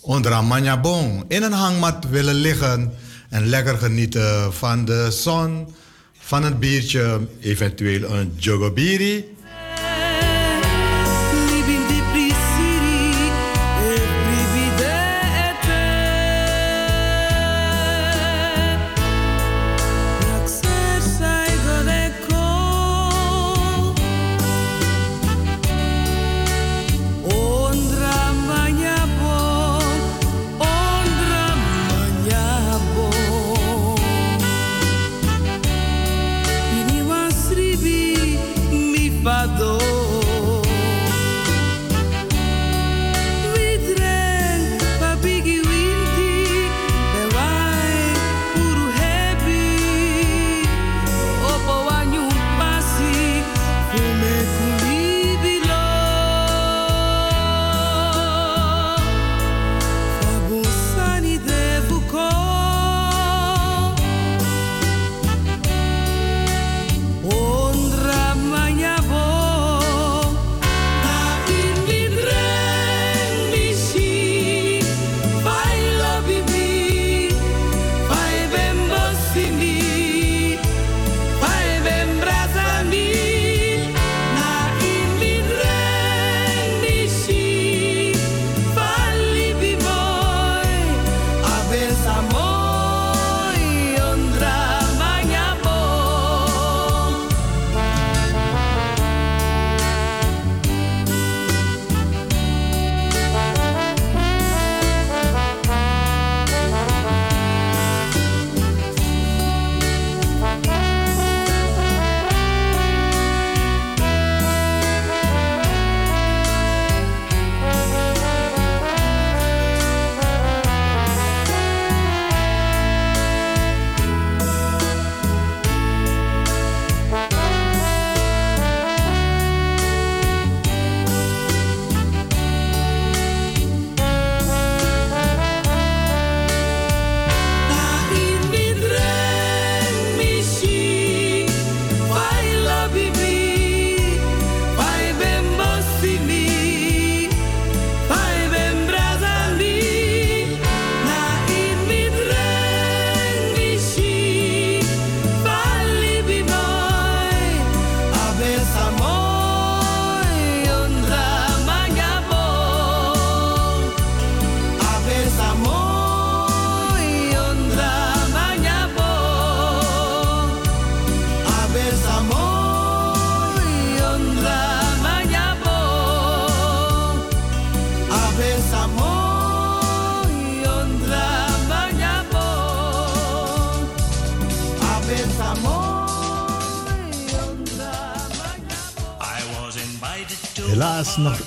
Onder een manjabong in een hangmat willen liggen en lekker genieten van de zon, van het biertje, eventueel een jogobiri. Mi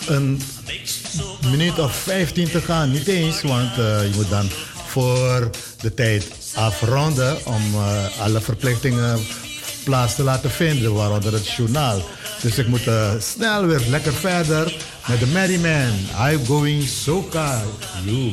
een minuut of 15 te gaan. Niet eens, want eh, je moet dan voor de tijd afronden om eh, alle verplichtingen plaats te laten vinden, waaronder het journaal. Dus ik moet eh, snel weer lekker verder met de Merryman. I'm going soca you.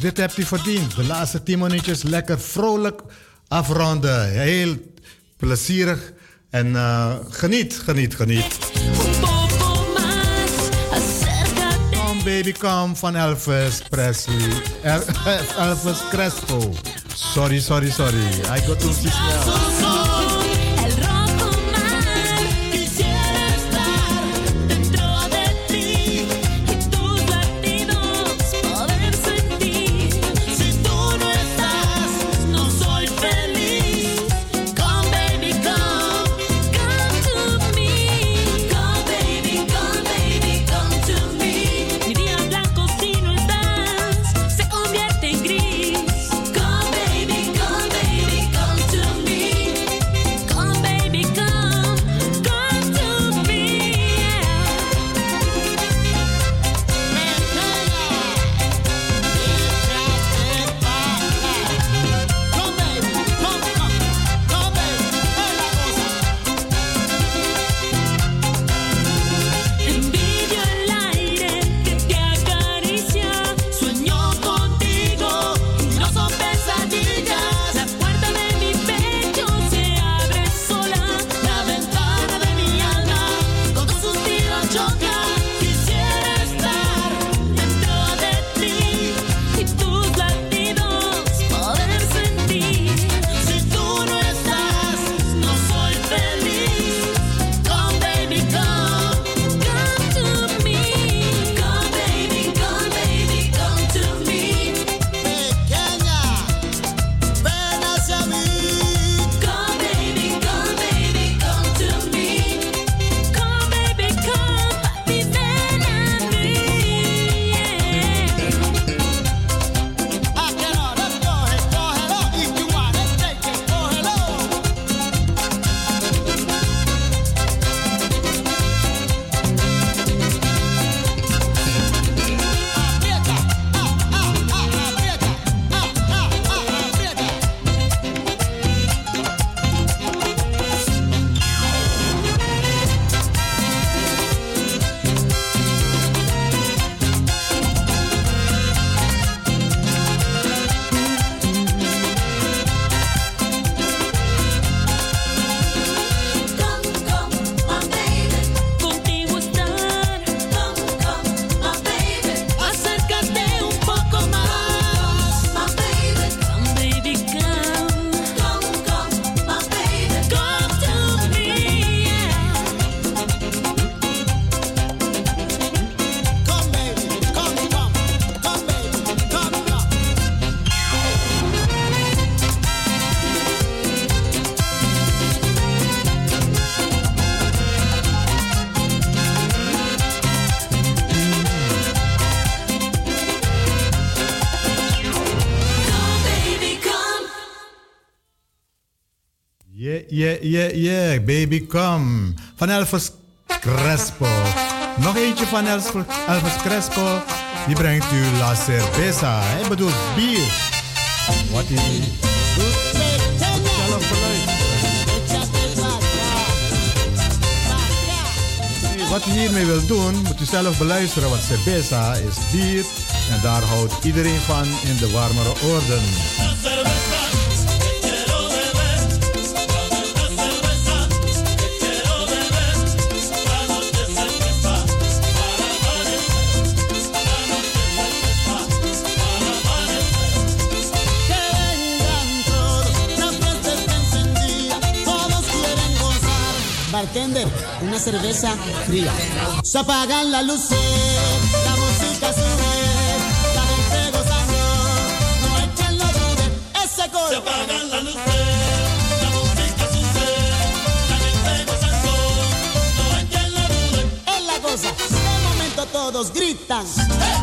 Dit hebt u verdiend. De laatste 10 minuutjes lekker vrolijk afronden. Heel plezierig. En eh, geniet, geniet, geniet. Come baby come van Elvis Presley. Elvis Crespo. Sorry, sorry, sorry. I got to snel. Yeah, yeah, yeah, baby come. Van Elvis Crespo. Nog eentje van Elvis, Crespo. Die brengt u La Cerveza. Hij bedoelt bier. Wat is beluisteren. Wat u hiermee wil doen, moet u zelf beluisteren. Want cerveza is bier. En daar houdt iedereen van in de warmere orden. Bartender, una cerveza fría. Se apagan las luces, la música sube, la gente gozando, no hay quien lo dude, ese coro. Se apagan las luces, la música sube, la gente gozando, no hay quien lo dude. Es la cosa, de momento todos gritan. Au.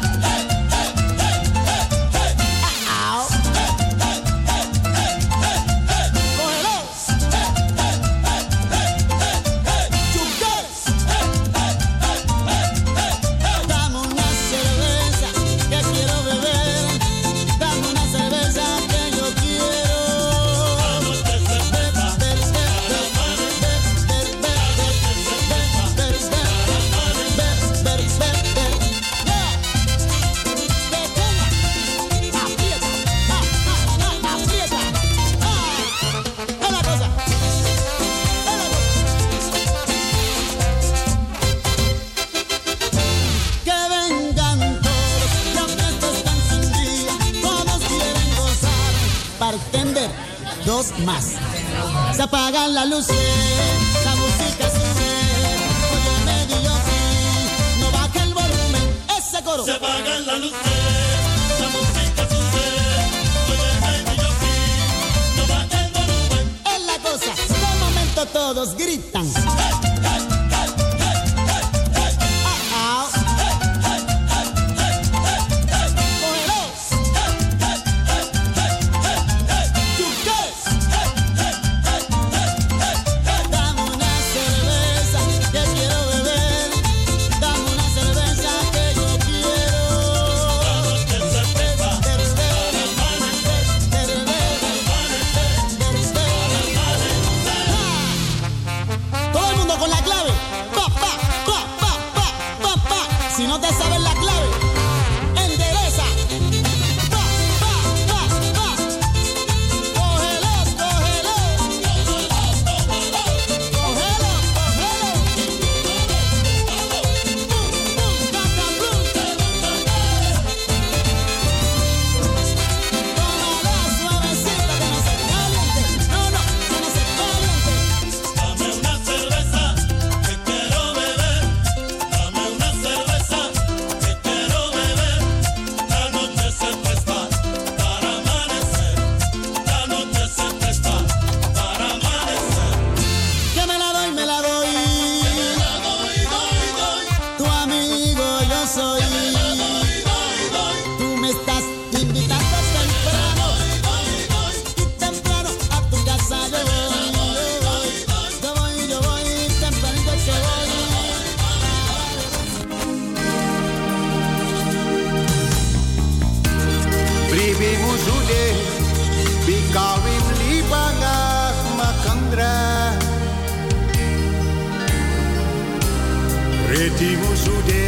Reti musude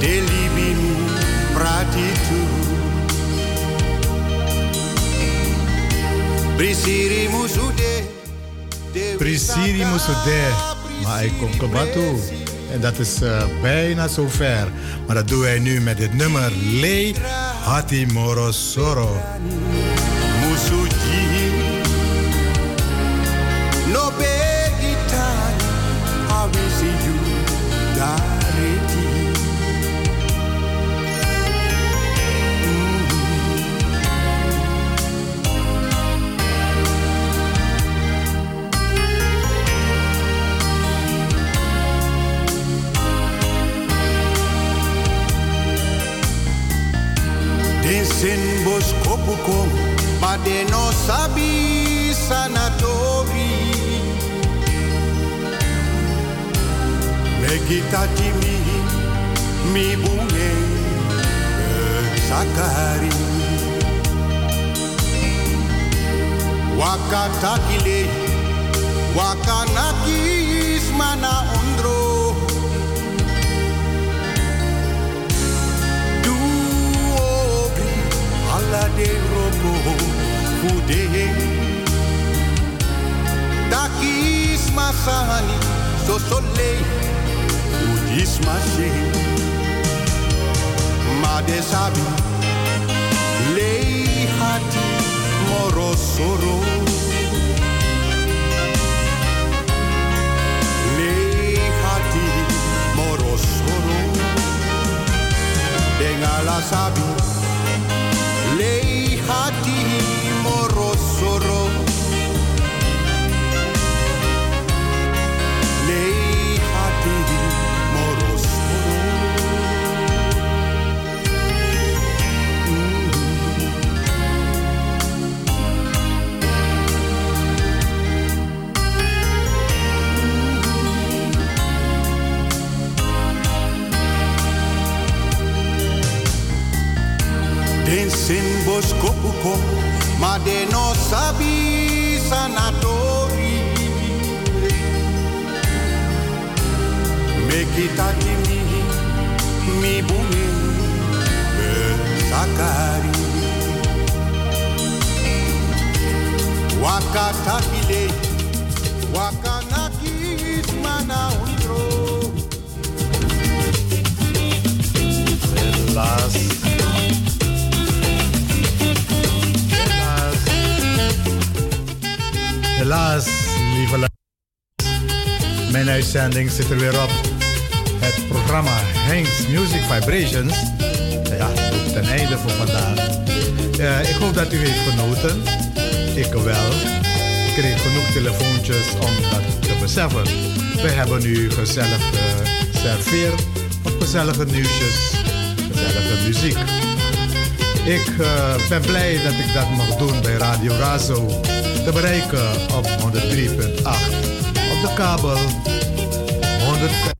Delibin pratitu Brisiri musude Prisiri Musude. Maar ik kom. En dat is eh, bijna zover. Maar dat doen wij nu met dit nummer. Le Hati Morosoro. Den sin bos kopuko, ma de no sabi sanatori Megita Jimmy mi bunge sakari Wakatakile Wakanaki roko fude Takis masani so soleil Ujis mashe Made sabi Lei hati morosoro Lei hati morosoro Dengala sabi Lei hati morosoro bosco uko, ma de no uitzending zit er weer op. Het programma Hanks Music Vibrations ja, ten einde voor vandaag. Eh, ik hoop dat u heeft genoten. Ik wel. Ik kreeg genoeg telefoontjes om dat te beseffen. We hebben u gezellig geserveerd op gezellige nieuwsjes, gezellige muziek. Ik eh, ben blij dat ik dat mag doen bij Radio Razo. Te bereiken op 103.8. Op de kabel 105.